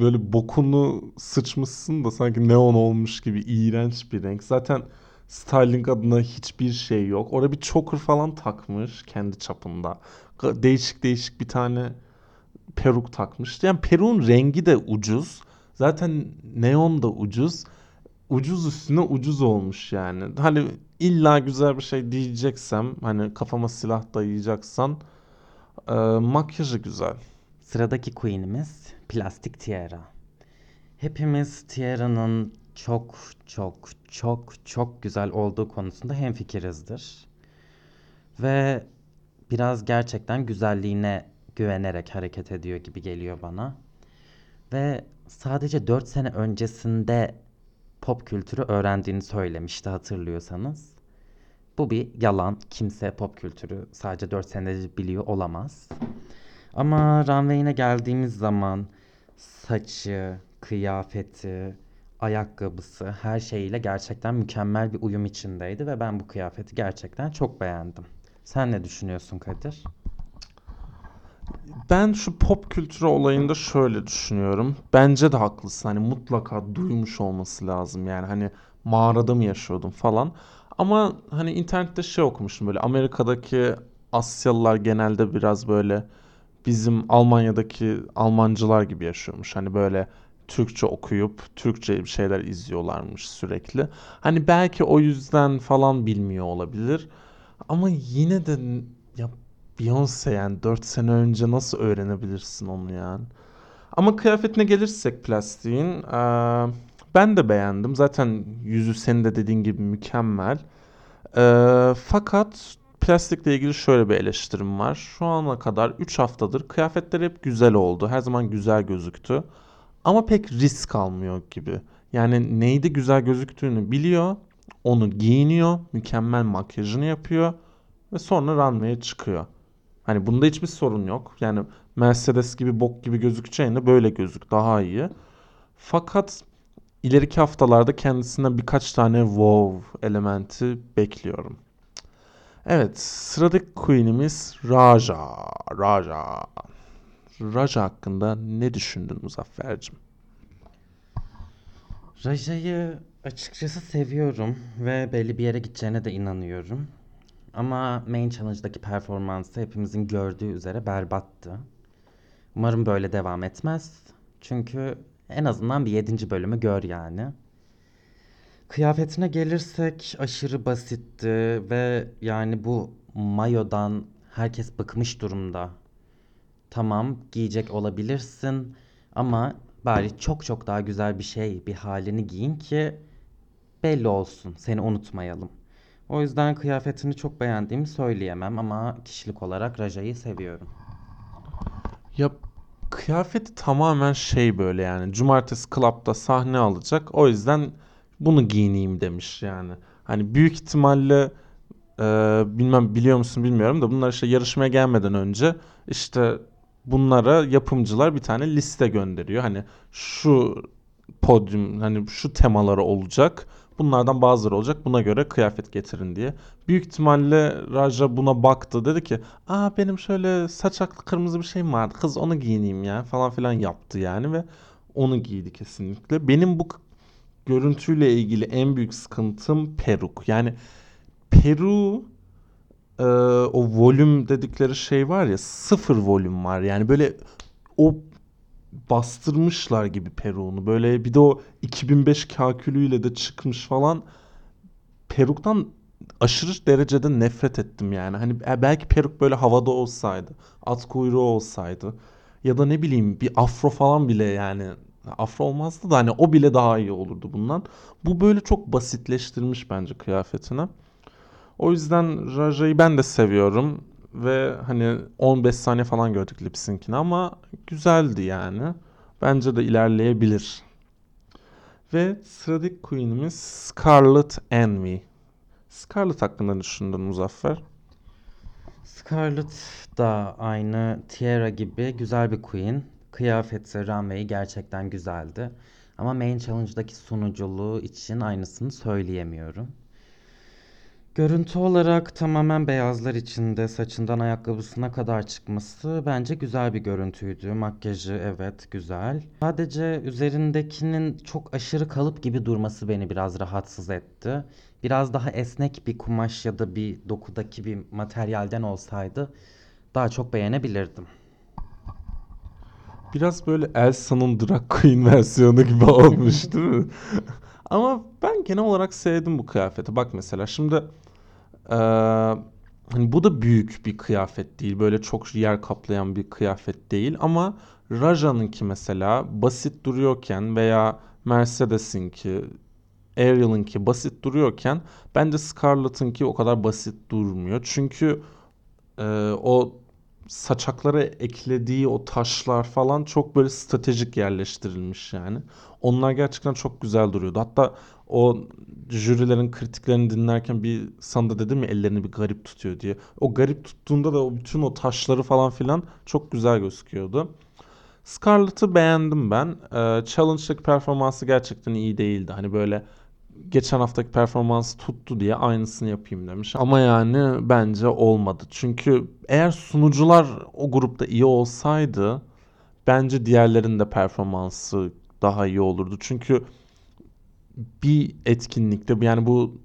böyle bokunu sıçmışsın da sanki neon olmuş gibi iğrenç bir renk. Zaten styling adına hiçbir şey yok. Orada bir choker falan takmış kendi çapında. Değişik değişik bir tane peruk takmış. Yani peruğun rengi de ucuz. Zaten neon da ucuz. Ucuz üstüne ucuz olmuş yani. Hani illa güzel bir şey diyeceksem hani kafama silah dayayacaksan e, makyajı güzel. Sıradaki queen'imiz Plastik Tiara. Hepimiz Tiara'nın çok çok çok çok güzel olduğu konusunda hemfikirizdir. Ve biraz gerçekten güzelliğine güvenerek hareket ediyor gibi geliyor bana. Ve sadece 4 sene öncesinde pop kültürü öğrendiğini söylemişti hatırlıyorsanız. Bu bir yalan. Kimse pop kültürü sadece 4 senedir biliyor olamaz. Ama runway'ine geldiğimiz zaman saçı, kıyafeti, ayakkabısı her şeyiyle gerçekten mükemmel bir uyum içindeydi ve ben bu kıyafeti gerçekten çok beğendim. Sen ne düşünüyorsun Kadir? Ben şu pop kültürü olayında şöyle düşünüyorum. Bence de haklısın. Hani mutlaka duymuş olması lazım. Yani hani mağarada mı yaşıyordum falan. Ama hani internette şey okumuştum böyle Amerika'daki Asyalılar genelde biraz böyle bizim Almanya'daki Almancılar gibi yaşıyormuş. Hani böyle Türkçe okuyup Türkçe bir şeyler izliyorlarmış sürekli. Hani belki o yüzden falan bilmiyor olabilir. Ama yine de Beyoncé yani 4 sene önce nasıl öğrenebilirsin onu yani? Ama kıyafetine gelirsek plastiğin eee, ben de beğendim. Zaten yüzü senin de dediğin gibi mükemmel. Eee, fakat plastikle ilgili şöyle bir eleştirim var. Şu ana kadar 3 haftadır kıyafetler hep güzel oldu. Her zaman güzel gözüktü. Ama pek risk almıyor gibi. Yani neyde güzel gözüktüğünü biliyor. Onu giyiniyor. Mükemmel makyajını yapıyor. Ve sonra runway'e çıkıyor. Hani bunda hiçbir sorun yok. Yani Mercedes gibi bok gibi gözükeceğine böyle gözük daha iyi. Fakat ileriki haftalarda kendisinden birkaç tane wow elementi bekliyorum. Evet, sıradaki queen'imiz Raja. Raja. Raja hakkında ne düşündün Muzaffer'cim? Raja'yı açıkçası seviyorum ve belli bir yere gideceğine de inanıyorum. Ama Main Challenge'daki performansı hepimizin gördüğü üzere berbattı. Umarım böyle devam etmez. Çünkü en azından bir 7. bölümü gör yani. Kıyafetine gelirsek aşırı basitti ve yani bu mayodan herkes bıkmış durumda. Tamam giyecek olabilirsin ama bari çok çok daha güzel bir şey, bir halini giyin ki belli olsun, seni unutmayalım. O yüzden kıyafetini çok beğendiğimi söyleyemem ama kişilik olarak Raja'yı seviyorum. Ya kıyafeti tamamen şey böyle yani. Cumartesi klapta sahne alacak. O yüzden bunu giyineyim demiş yani. Hani büyük ihtimalle e, bilmem biliyor musun bilmiyorum da bunlar işte yarışmaya gelmeden önce işte bunlara yapımcılar bir tane liste gönderiyor. Hani şu podyum hani şu temaları olacak. Bunlardan bazıları olacak. Buna göre kıyafet getirin diye. Büyük ihtimalle Raja buna baktı. Dedi ki aa benim şöyle saçaklı kırmızı bir şeyim vardı. Kız onu giyineyim ya falan filan yaptı yani ve onu giydi kesinlikle. Benim bu görüntüyle ilgili en büyük sıkıntım peruk. Yani peru e, o volüm dedikleri şey var ya sıfır volüm var. Yani böyle o bastırmışlar gibi peruğunu. Böyle bir de o 2005 kakülüyle de çıkmış falan. Peruktan aşırı derecede nefret ettim yani. Hani e, belki peruk böyle havada olsaydı, at kuyruğu olsaydı ya da ne bileyim bir afro falan bile yani afro olmazdı da hani o bile daha iyi olurdu bundan. Bu böyle çok basitleştirmiş bence kıyafetini. O yüzden Raja'yı ben de seviyorum ve hani 15 saniye falan gördük lip sync'ini ama güzeldi yani. Bence de ilerleyebilir. Ve sıradaki queen'imiz Scarlet Envy. Scarlet hakkında düşündün Muzaffer? Scarlett da aynı Tiara gibi güzel bir queen. Kıyafeti, runway'i gerçekten güzeldi. Ama Main Challenge'daki sunuculuğu için aynısını söyleyemiyorum. Görüntü olarak tamamen beyazlar içinde saçından ayakkabısına kadar çıkması bence güzel bir görüntüydü. Makyajı evet güzel. Sadece üzerindekinin çok aşırı kalıp gibi durması beni biraz rahatsız etti. Biraz daha esnek bir kumaş ya da bir dokudaki bir materyalden olsaydı daha çok beğenebilirdim. Biraz böyle Elsa'nın Drag Queen versiyonu gibi olmuş değil mi? Ama ben genel olarak sevdim bu kıyafeti. Bak mesela şimdi hani bu da büyük bir kıyafet değil. Böyle çok yer kaplayan bir kıyafet değil. Ama Raja'nınki mesela basit duruyorken veya Mercedes'inki, Ariel'ınki basit duruyorken bence Scarlett'ınki o kadar basit durmuyor. Çünkü eee, o saçaklara eklediği o taşlar falan çok böyle stratejik yerleştirilmiş yani. Onlar gerçekten çok güzel duruyordu. Hatta o jürilerin kritiklerini dinlerken bir sana da dedim ya ellerini bir garip tutuyor diye. O garip tuttuğunda da o bütün o taşları falan filan çok güzel gözüküyordu. Scarlett'ı beğendim ben. Ee, Challenge'daki performansı gerçekten iyi değildi. Hani böyle geçen haftaki performansı tuttu diye aynısını yapayım demiş. Ama yani bence olmadı. Çünkü eğer sunucular o grupta iyi olsaydı bence diğerlerinin de performansı daha iyi olurdu. Çünkü bir etkinlikte yani bu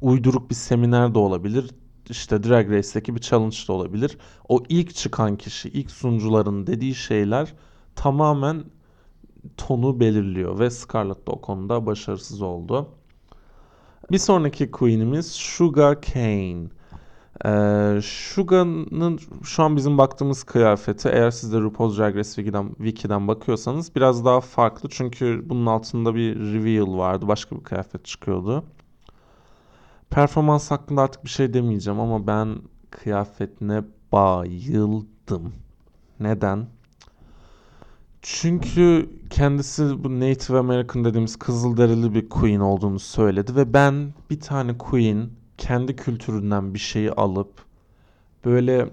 uyduruk bir seminer de olabilir. İşte Drag Race'teki bir challenge da olabilir. O ilk çıkan kişi, ilk sunucuların dediği şeyler tamamen tonu belirliyor ve Scarlett da o konuda başarısız oldu. Bir sonraki queen'imiz Sugar Cane. Ee, Suga'nın şu an bizim baktığımız kıyafeti eğer siz de RuPaul's Drag Race Wiki'den, Wiki'den bakıyorsanız biraz daha farklı. Çünkü bunun altında bir reveal vardı. Başka bir kıyafet çıkıyordu. Performans hakkında artık bir şey demeyeceğim ama ben kıyafetine bayıldım. Neden? Çünkü kendisi bu Native American dediğimiz Kızılderili bir queen olduğunu söyledi ve ben bir tane queen kendi kültüründen bir şeyi alıp böyle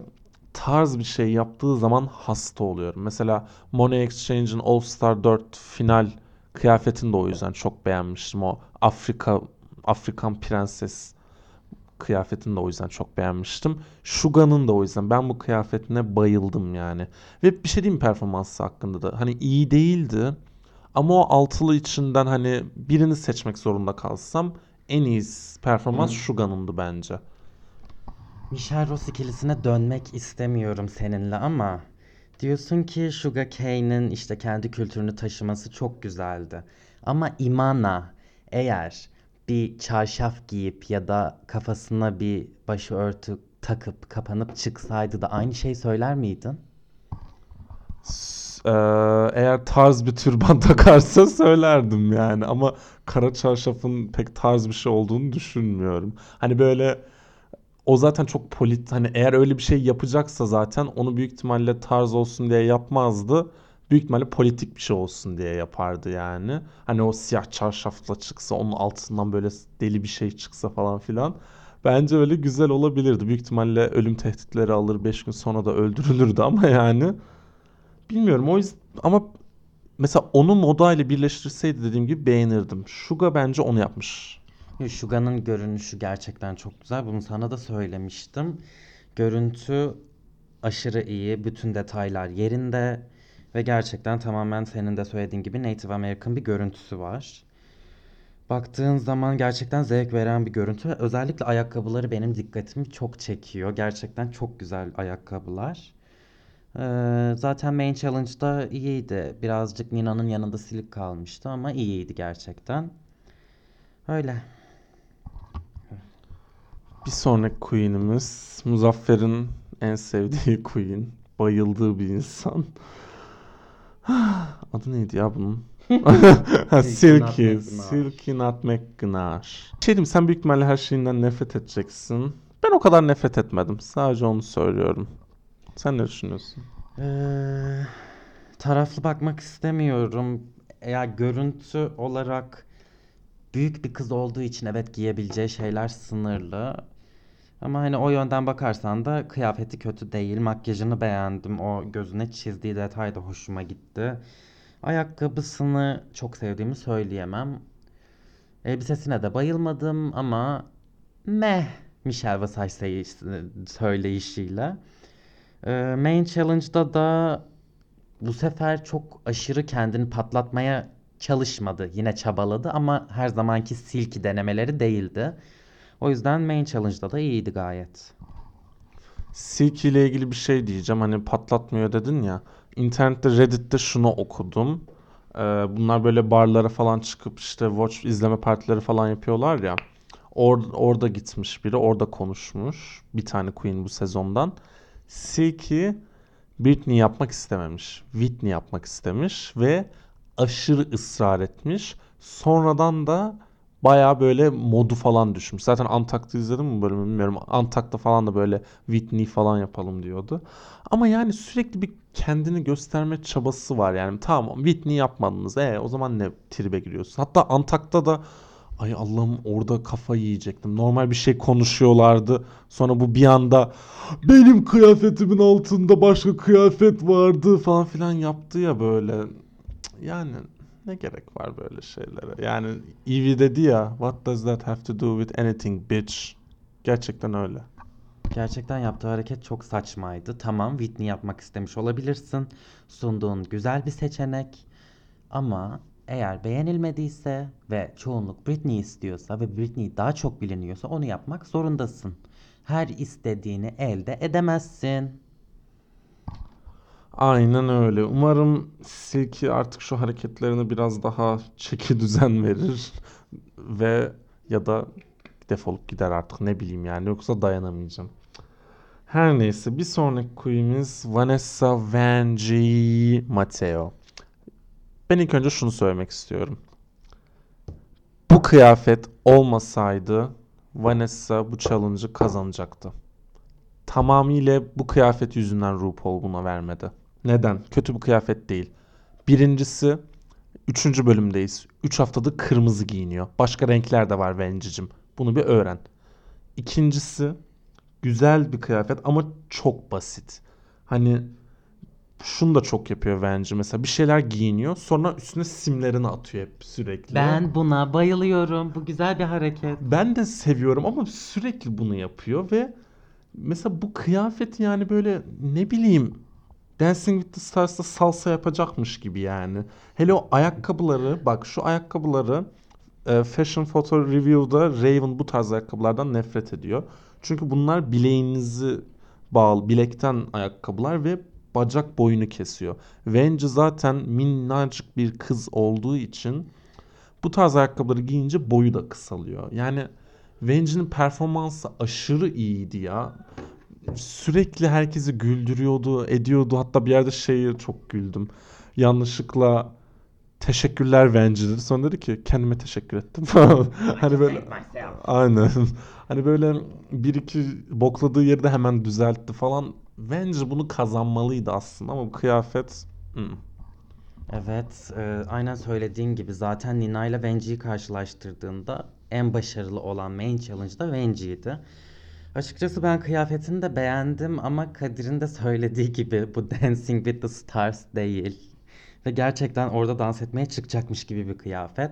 tarz bir şey yaptığı zaman hasta oluyorum. Mesela Money Exchange'in All Star 4 final kıyafetini de o yüzden çok beğenmiştim. O Afrika Afrikan prenses kıyafetini de o yüzden çok beğenmiştim. Shuga'nın da o yüzden ben bu kıyafetine bayıldım yani. Ve bir şey diyeyim performansı hakkında da. Hani iyi değildi ama o altılı içinden hani birini seçmek zorunda kalsam en iyi performans Hı. Shuga'nındı bence. Michelle Ross ikilisine dönmek istemiyorum seninle ama diyorsun ki Sugar Cane'in işte kendi kültürünü taşıması çok güzeldi. Ama Imana eğer bir çarşaf giyip ya da kafasına bir başörtü takıp kapanıp çıksaydı da aynı şey söyler miydin? Eee, eğer tarz bir türban takarsa söylerdim yani ama kara çarşafın pek tarz bir şey olduğunu düşünmüyorum. Hani böyle o zaten çok polit hani eğer öyle bir şey yapacaksa zaten onu büyük ihtimalle tarz olsun diye yapmazdı. Büyük ihtimalle politik bir şey olsun diye yapardı yani. Hani o siyah çarşafla çıksa onun altından böyle deli bir şey çıksa falan filan. Bence öyle güzel olabilirdi. Büyük ihtimalle ölüm tehditleri alır 5 gün sonra da öldürülürdü ama yani bilmiyorum o yüzden ama mesela onu moda ile birleştirseydi dediğim gibi beğenirdim. Suga bence onu yapmış. Suga'nın görünüşü gerçekten çok güzel. Bunu sana da söylemiştim. Görüntü aşırı iyi. Bütün detaylar yerinde. Ve gerçekten tamamen senin de söylediğin gibi Native American bir görüntüsü var. Baktığın zaman gerçekten zevk veren bir görüntü. Özellikle ayakkabıları benim dikkatimi çok çekiyor. Gerçekten çok güzel ayakkabılar. Ee, zaten Main Challenge'da iyiydi. Birazcık Nina'nın yanında silik kalmıştı ama iyiydi gerçekten. Öyle. Bir sonraki queen'imiz Muzaffer'in en sevdiği queen. Bayıldığı bir insan. Adı neydi ya bunun? Silky Silky. Nutmeg Gnash. Silky Nutmeg Gnash. Bir Şey diyeyim, sen büyük ihtimalle her şeyinden nefret edeceksin. Ben o kadar nefret etmedim. Sadece onu söylüyorum. Sen ne düşünüyorsun? Ee, taraflı bakmak istemiyorum. Eğer görüntü olarak büyük bir kız olduğu için evet giyebileceği şeyler sınırlı. Ama hani o yönden bakarsan da kıyafeti kötü değil. Makyajını beğendim. O gözüne çizdiği detay da hoşuma gitti. Ayakkabısını çok sevdiğimi söyleyemem. Elbisesine de bayılmadım ama meh Michelle Visage seyi- söyleyişiyle. Ee, Main Challenge'da da bu sefer çok aşırı kendini patlatmaya çalışmadı. Yine çabaladı ama her zamanki silky denemeleri değildi. O yüzden Main Challenge'da da iyiydi gayet. Silky ile ilgili bir şey diyeceğim. Hani patlatmıyor dedin ya. İnternette Reddit'te şunu okudum. Ee, bunlar böyle barlara falan çıkıp işte watch izleme partileri falan yapıyorlar ya. Or- orada gitmiş biri, orada konuşmuş. Bir tane Queen bu sezondan. Silky Britney yapmak istememiş. Whitney yapmak istemiş ve aşırı ısrar etmiş. Sonradan da baya böyle modu falan düşmüş. Zaten Antak'ta izledim mi bölümü bilmiyorum. Antak'ta falan da böyle Whitney falan yapalım diyordu. Ama yani sürekli bir kendini gösterme çabası var yani. Tamam Whitney yapmadınız. E o zaman ne tribe giriyorsun? Hatta Antak'ta da ay Allah'ım orada kafa yiyecektim. Normal bir şey konuşuyorlardı. Sonra bu bir anda benim kıyafetimin altında başka kıyafet vardı falan filan yaptı ya böyle. Yani ne gerek var böyle şeylere? Yani Evie dedi ya What does that have to do with anything bitch? Gerçekten öyle. Gerçekten yaptığı hareket çok saçmaydı. Tamam, Whitney yapmak istemiş olabilirsin. Sunduğun güzel bir seçenek. Ama eğer beğenilmediyse ve çoğunluk Britney istiyorsa ve Britney daha çok biliniyorsa onu yapmak zorundasın. Her istediğini elde edemezsin. Aynen öyle. Umarım Silky artık şu hareketlerini biraz daha çeki düzen verir ve ya da defolup gider artık ne bileyim yani yoksa dayanamayacağım. Her neyse bir sonraki queen'imiz Vanessa Vanjie Mateo. Ben ilk önce şunu söylemek istiyorum. Bu kıyafet olmasaydı Vanessa bu challenge'ı kazanacaktı. Tamamıyla bu kıyafet yüzünden RuPaul buna vermedi. Neden? Kötü bir kıyafet değil. Birincisi 3. bölümdeyiz. 3 haftadır kırmızı giyiniyor. Başka renkler de var Vencicim. Bunu bir öğren. İkincisi güzel bir kıyafet ama çok basit. Hani şunu da çok yapıyor Venci. Mesela bir şeyler giyiniyor sonra üstüne simlerini atıyor hep sürekli. Ben buna bayılıyorum. Bu güzel bir hareket. Ben de seviyorum ama sürekli bunu yapıyor ve mesela bu kıyafet yani böyle ne bileyim Dancing with the Stars'ta salsa yapacakmış gibi yani. Hele o ayakkabıları bak şu ayakkabıları e, Fashion Photo Review'da Raven bu tarz ayakkabılardan nefret ediyor. Çünkü bunlar bileğinizi bağlı bilekten ayakkabılar ve bacak boyunu kesiyor. Venge zaten minnacık bir kız olduğu için bu tarz ayakkabıları giyince boyu da kısalıyor. Yani Venge'nin performansı aşırı iyiydi ya. Sürekli herkesi güldürüyordu, ediyordu. Hatta bir yerde şeyi çok güldüm. Yanlışlıkla teşekkürler Venge dedi. Sonra dedi ki kendime teşekkür ettim falan. hani böyle aynen. Hani böyle bir iki bokladığı yerde hemen düzeltti falan. Venge bunu kazanmalıydı aslında ama bu kıyafet hmm. Evet, e, aynen söylediğin gibi zaten Nina ile Venji'yi karşılaştırdığında en başarılı olan main challenge da Venji'ydi. Açıkçası ben kıyafetini de beğendim ama Kadir'in de söylediği gibi bu Dancing with the Stars değil. Ve gerçekten orada dans etmeye çıkacakmış gibi bir kıyafet.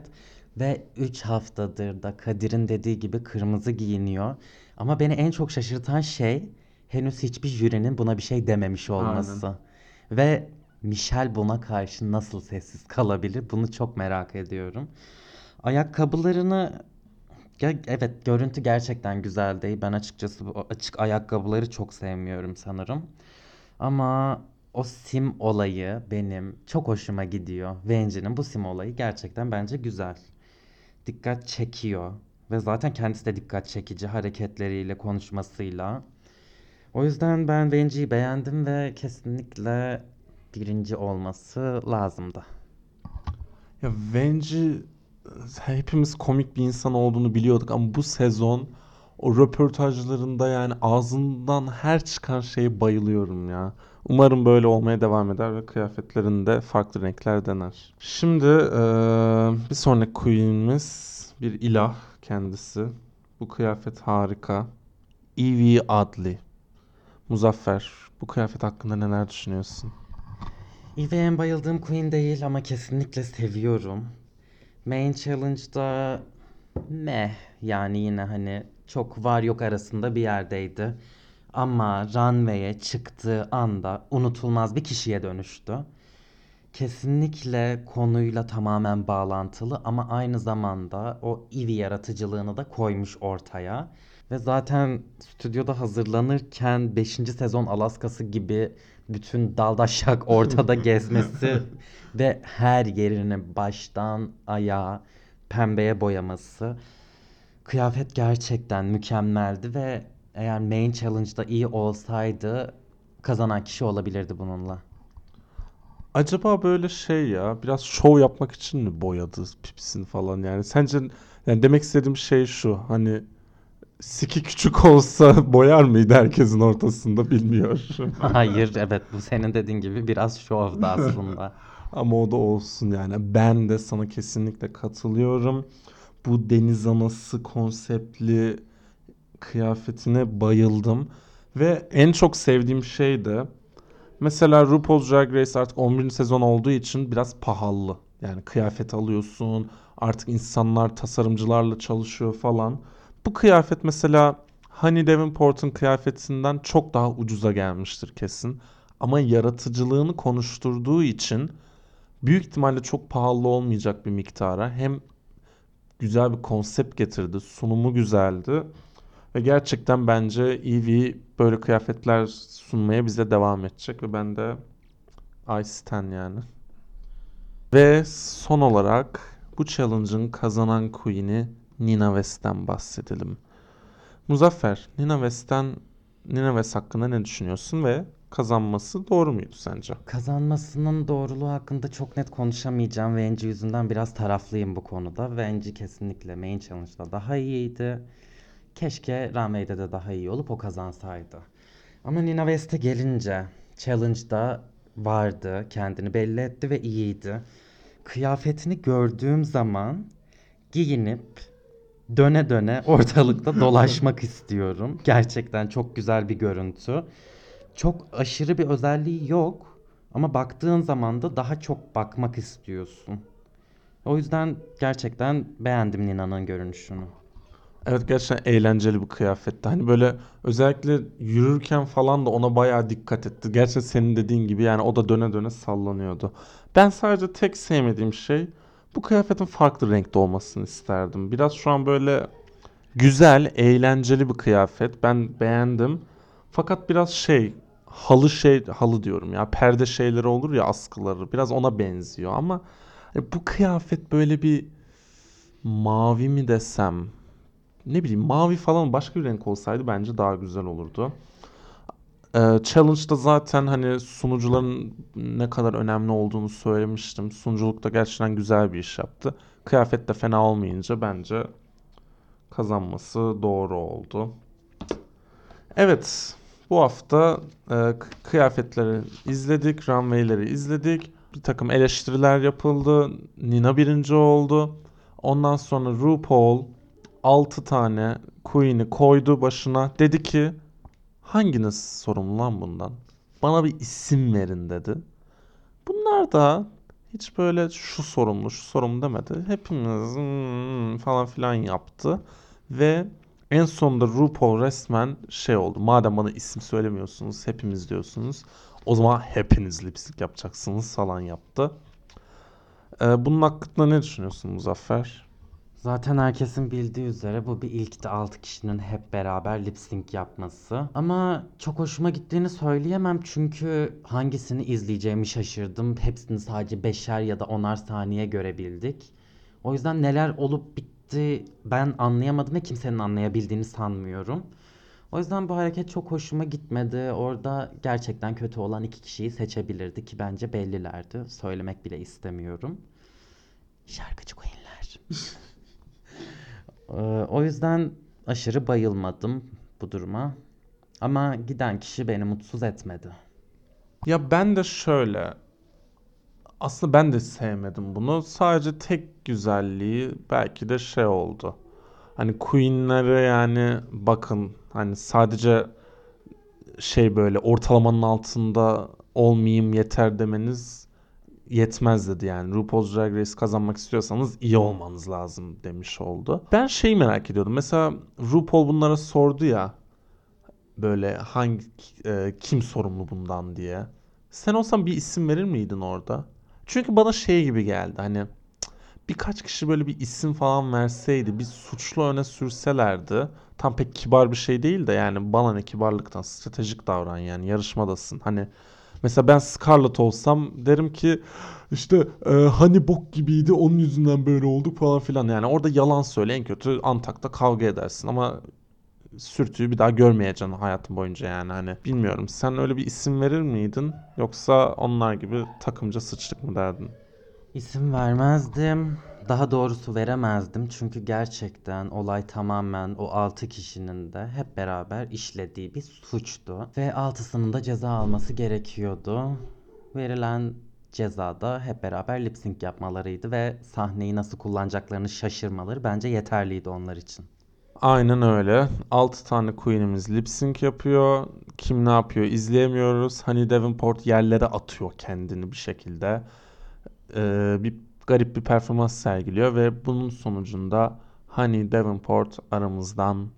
Ve 3 haftadır da Kadir'in dediği gibi kırmızı giyiniyor. Ama beni en çok şaşırtan şey henüz hiçbir jürinin buna bir şey dememiş olması. Ve Michelle buna karşı nasıl sessiz kalabilir? Bunu çok merak ediyorum. Ayakkabılarını ya evet görüntü gerçekten güzel değil. Ben açıkçası bu açık ayakkabıları çok sevmiyorum sanırım. Ama o sim olayı benim çok hoşuma gidiyor. Venge'nin bu sim olayı gerçekten bence güzel. Dikkat çekiyor ve zaten kendisi de dikkat çekici hareketleriyle, konuşmasıyla. O yüzden ben Venge'yi beğendim ve kesinlikle birinci olması lazımdı. Ya Venci hepimiz komik bir insan olduğunu biliyorduk ama bu sezon o röportajlarında yani ağzından her çıkan şeye bayılıyorum ya. Umarım böyle olmaya devam eder ve kıyafetlerinde farklı renkler dener. Şimdi eee, bir sonraki queen'imiz bir ilah kendisi. Bu kıyafet harika. Evie Adli. Muzaffer, bu kıyafet hakkında neler düşünüyorsun? Eve en bayıldığım Queen değil ama kesinlikle seviyorum. Main Challenge'da meh yani yine hani çok var yok arasında bir yerdeydi. Ama runway'e çıktığı anda unutulmaz bir kişiye dönüştü. Kesinlikle konuyla tamamen bağlantılı ama aynı zamanda o Ivy yaratıcılığını da koymuş ortaya. Ve zaten stüdyoda hazırlanırken 5. sezon Alaska'sı gibi bütün daldaşak ortada gezmesi ve her yerini baştan ayağa pembeye boyaması. Kıyafet gerçekten mükemmeldi ve eğer main challenge'da iyi olsaydı kazanan kişi olabilirdi bununla. Acaba böyle şey ya biraz şov yapmak için mi boyadı pipisini falan yani sence yani demek istediğim şey şu hani siki küçük olsa boyar mıydı herkesin ortasında bilmiyorum. Hayır, evet bu senin dediğin gibi biraz şovdu aslında. Ama o da olsun yani. Ben de sana kesinlikle katılıyorum. Bu deniz anası konseptli kıyafetine bayıldım. Ve en çok sevdiğim şey de mesela RuPaul's Drag Race artık 11. sezon olduğu için biraz pahalı. Yani kıyafet alıyorsun. Artık insanlar tasarımcılarla çalışıyor falan. Bu kıyafet mesela Honey Davenport'un kıyafetinden çok daha ucuza gelmiştir kesin. Ama yaratıcılığını konuşturduğu için büyük ihtimalle çok pahalı olmayacak bir miktara hem güzel bir konsept getirdi, sunumu güzeldi ve gerçekten bence Evie böyle kıyafetler sunmaya bize devam edecek ve ben de I stan yani. Ve son olarak bu challenge'ın kazanan queen'i Nina West'ten bahsedelim. Muzaffer, Nina West'ten Nina West hakkında ne düşünüyorsun ve kazanması doğru muydu sence? Kazanmasının doğruluğu hakkında çok net konuşamayacağım. Venci yüzünden biraz taraflıyım bu konuda. Venci kesinlikle Main Challenge'da daha iyiydi. Keşke Runway'de de daha iyi olup o kazansaydı. Ama Nina West'e gelince Challenge'da vardı, kendini belli etti ve iyiydi. Kıyafetini gördüğüm zaman giyinip döne döne ortalıkta dolaşmak istiyorum. Gerçekten çok güzel bir görüntü. Çok aşırı bir özelliği yok ama baktığın zaman da daha çok bakmak istiyorsun. O yüzden gerçekten beğendim Nina'nın görünüşünü. Evet gerçekten eğlenceli bir kıyafetti. Hani böyle özellikle yürürken falan da ona bayağı dikkat etti. Gerçekten senin dediğin gibi yani o da döne döne sallanıyordu. Ben sadece tek sevmediğim şey bu kıyafetin farklı renkte olmasını isterdim. Biraz şu an böyle güzel, eğlenceli bir kıyafet. Ben beğendim. Fakat biraz şey halı şey halı diyorum ya perde şeyleri olur ya askıları biraz ona benziyor ama e, bu kıyafet böyle bir mavi mi desem ne bileyim mavi falan başka bir renk olsaydı bence daha güzel olurdu. Ee, Challenge'da zaten hani sunucuların ne kadar önemli olduğunu söylemiştim. Sunuculuk da gerçekten güzel bir iş yaptı. Kıyafet de fena olmayınca bence kazanması doğru oldu. Evet, bu hafta e, kıyafetleri izledik, runway'leri izledik. Bir takım eleştiriler yapıldı. Nina birinci oldu. Ondan sonra RuPaul 6 tane Queen'i koydu başına. Dedi ki hanginiz sorumlu lan bundan? Bana bir isim verin dedi. Bunlar da hiç böyle şu sorumlu şu sorumlu demedi. Hepimiz hmm, falan filan yaptı. Ve en sonunda RuPaul resmen şey oldu. Madem bana isim söylemiyorsunuz, hepimiz diyorsunuz. O zaman hepiniz lipstick yapacaksınız falan yaptı. Ee, bunun hakkında ne düşünüyorsun Muzaffer? Zaten herkesin bildiği üzere bu bir ilkti 6 kişinin hep beraber lip sync yapması. Ama çok hoşuma gittiğini söyleyemem çünkü hangisini izleyeceğimi şaşırdım. Hepsini sadece beşer ya da onar saniye görebildik. O yüzden neler olup bitti ben anlayamadım ve kimsenin anlayabildiğini sanmıyorum. O yüzden bu hareket çok hoşuma gitmedi. Orada gerçekten kötü olan iki kişiyi seçebilirdi ki bence bellilerdi. Söylemek bile istemiyorum. Şarkıcı Queen'ler. Ee, o yüzden aşırı bayılmadım bu duruma. Ama giden kişi beni mutsuz etmedi. Ya ben de şöyle aslında ben de sevmedim bunu. Sadece tek güzelliği belki de şey oldu. Hani Queen'lere yani bakın hani sadece şey böyle ortalamanın altında olmayayım yeter demeniz yetmez dedi yani. RuPaul's Drag Race kazanmak istiyorsanız iyi olmanız lazım demiş oldu. Ben şeyi merak ediyordum. Mesela RuPaul bunlara sordu ya böyle hangi e, kim sorumlu bundan diye. Sen olsan bir isim verir miydin orada? Çünkü bana şey gibi geldi hani birkaç kişi böyle bir isim falan verseydi bir suçlu öne sürselerdi tam pek kibar bir şey değil de yani bana ne kibarlıktan stratejik davran yani yarışmadasın hani Mesela ben Scarlett olsam derim ki işte e, hani bok gibiydi onun yüzünden böyle olduk falan filan. Yani orada yalan söyle en kötü Antak'ta kavga edersin ama sürtüyü bir daha görmeyeceksin hayatın boyunca yani hani bilmiyorum sen öyle bir isim verir miydin yoksa onlar gibi takımca sıçtık mı derdin? İsim vermezdim. Daha doğrusu veremezdim çünkü gerçekten olay tamamen o 6 kişinin de hep beraber işlediği bir suçtu. Ve altısının da ceza alması gerekiyordu. Verilen cezada hep beraber lip sync yapmalarıydı ve sahneyi nasıl kullanacaklarını şaşırmaları bence yeterliydi onlar için. Aynen öyle. 6 tane queen'imiz lip sync yapıyor. Kim ne yapıyor izleyemiyoruz. Hani Davenport yerlere atıyor kendini bir şekilde. Ee, bir garip bir performans sergiliyor ve bunun sonucunda Hani Davenport aramızdan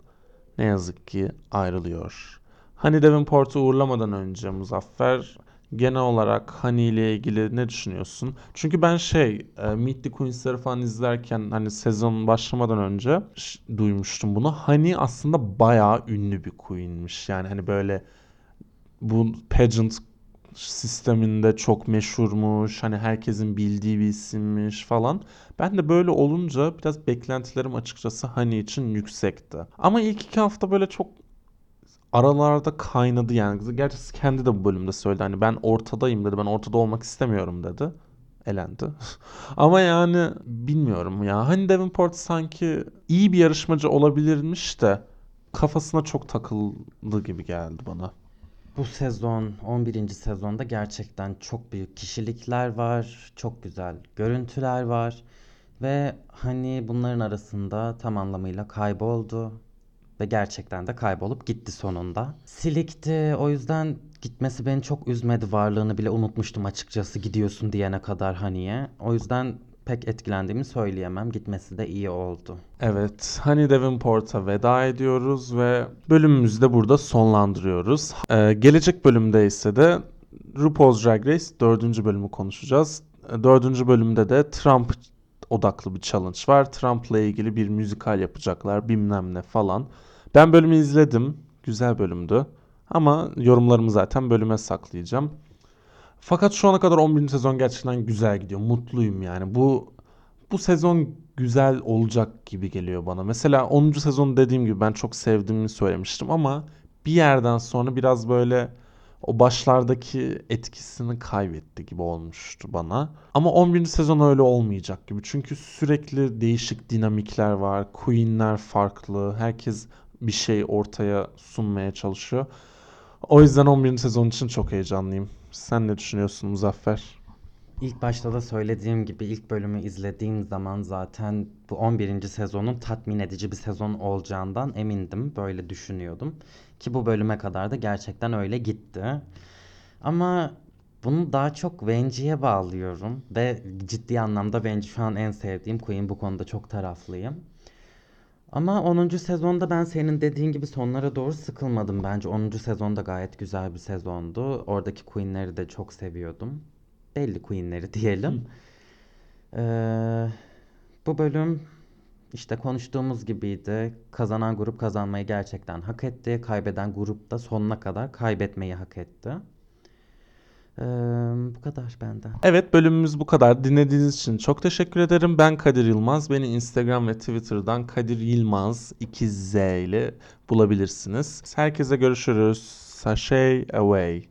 ne yazık ki ayrılıyor. Hani Davenport'u uğurlamadan önce Muzaffer genel olarak Hani ile ilgili ne düşünüyorsun? Çünkü ben şey e, Meet the Queens'leri falan izlerken hani sezon başlamadan önce duymuştum bunu. Hani aslında bayağı ünlü bir queen'miş. Yani hani böyle bu pageant sisteminde çok meşhurmuş. Hani herkesin bildiği bir isimmiş falan. Ben de böyle olunca biraz beklentilerim açıkçası Hani için yüksekti. Ama ilk iki hafta böyle çok aralarda kaynadı yani. Gerçi kendi de bu bölümde söyledi. Hani ben ortadayım dedi. Ben ortada olmak istemiyorum dedi. Elendi. Ama yani bilmiyorum ya. Hani Davenport sanki iyi bir yarışmacı olabilirmiş de kafasına çok takıldı gibi geldi bana. Bu sezon 11. sezonda gerçekten çok büyük kişilikler var, çok güzel görüntüler var ve hani bunların arasında tam anlamıyla kayboldu ve gerçekten de kaybolup gitti sonunda. Silikti o yüzden gitmesi beni çok üzmedi varlığını bile unutmuştum açıkçası gidiyorsun diyene kadar Hani'ye. O yüzden pek etkilendiğimi söyleyemem gitmesi de iyi oldu. Evet, Honey Davenport'a veda ediyoruz ve bölümümüzü de burada sonlandırıyoruz. Ee, gelecek bölümde ise de RuPaul's Drag Race 4. bölümü konuşacağız. Ee, 4. bölümde de Trump odaklı bir challenge var. Trump'la ilgili bir müzikal yapacaklar bilmem ne falan. Ben bölümü izledim. Güzel bölümdü. Ama yorumlarımı zaten bölüme saklayacağım. Fakat şu ana kadar 11. sezon gerçekten güzel gidiyor. Mutluyum yani. Bu bu sezon güzel olacak gibi geliyor bana. Mesela 10. sezon dediğim gibi ben çok sevdiğimi söylemiştim ama bir yerden sonra biraz böyle o başlardaki etkisini kaybetti gibi olmuştu bana. Ama 11. sezon öyle olmayacak gibi. Çünkü sürekli değişik dinamikler var. Queen'ler farklı. Herkes bir şey ortaya sunmaya çalışıyor. O yüzden 11. sezon için çok heyecanlıyım. Sen ne düşünüyorsun Muzaffer? İlk başta da söylediğim gibi ilk bölümü izlediğim zaman zaten bu 11. sezonun tatmin edici bir sezon olacağından emindim. Böyle düşünüyordum. Ki bu bölüme kadar da gerçekten öyle gitti. Ama bunu daha çok Venge'ye bağlıyorum. Ve ciddi anlamda Venge şu an en sevdiğim Queen. Bu konuda çok taraflıyım. Ama 10. sezonda ben senin dediğin gibi sonlara doğru sıkılmadım bence. 10. sezonda gayet güzel bir sezondu. Oradaki Queen'leri de çok seviyordum. Belli Queen'leri diyelim. Ee, bu bölüm işte konuştuğumuz gibiydi. Kazanan grup kazanmayı gerçekten hak etti. Kaybeden grup da sonuna kadar kaybetmeyi hak etti. Ee, bu kadar benden. Evet bölümümüz bu kadar. Dinlediğiniz için çok teşekkür ederim. Ben Kadir Yılmaz. Beni Instagram ve Twitter'dan Kadir Yılmaz 2Z ile bulabilirsiniz. Herkese görüşürüz. Sashay away.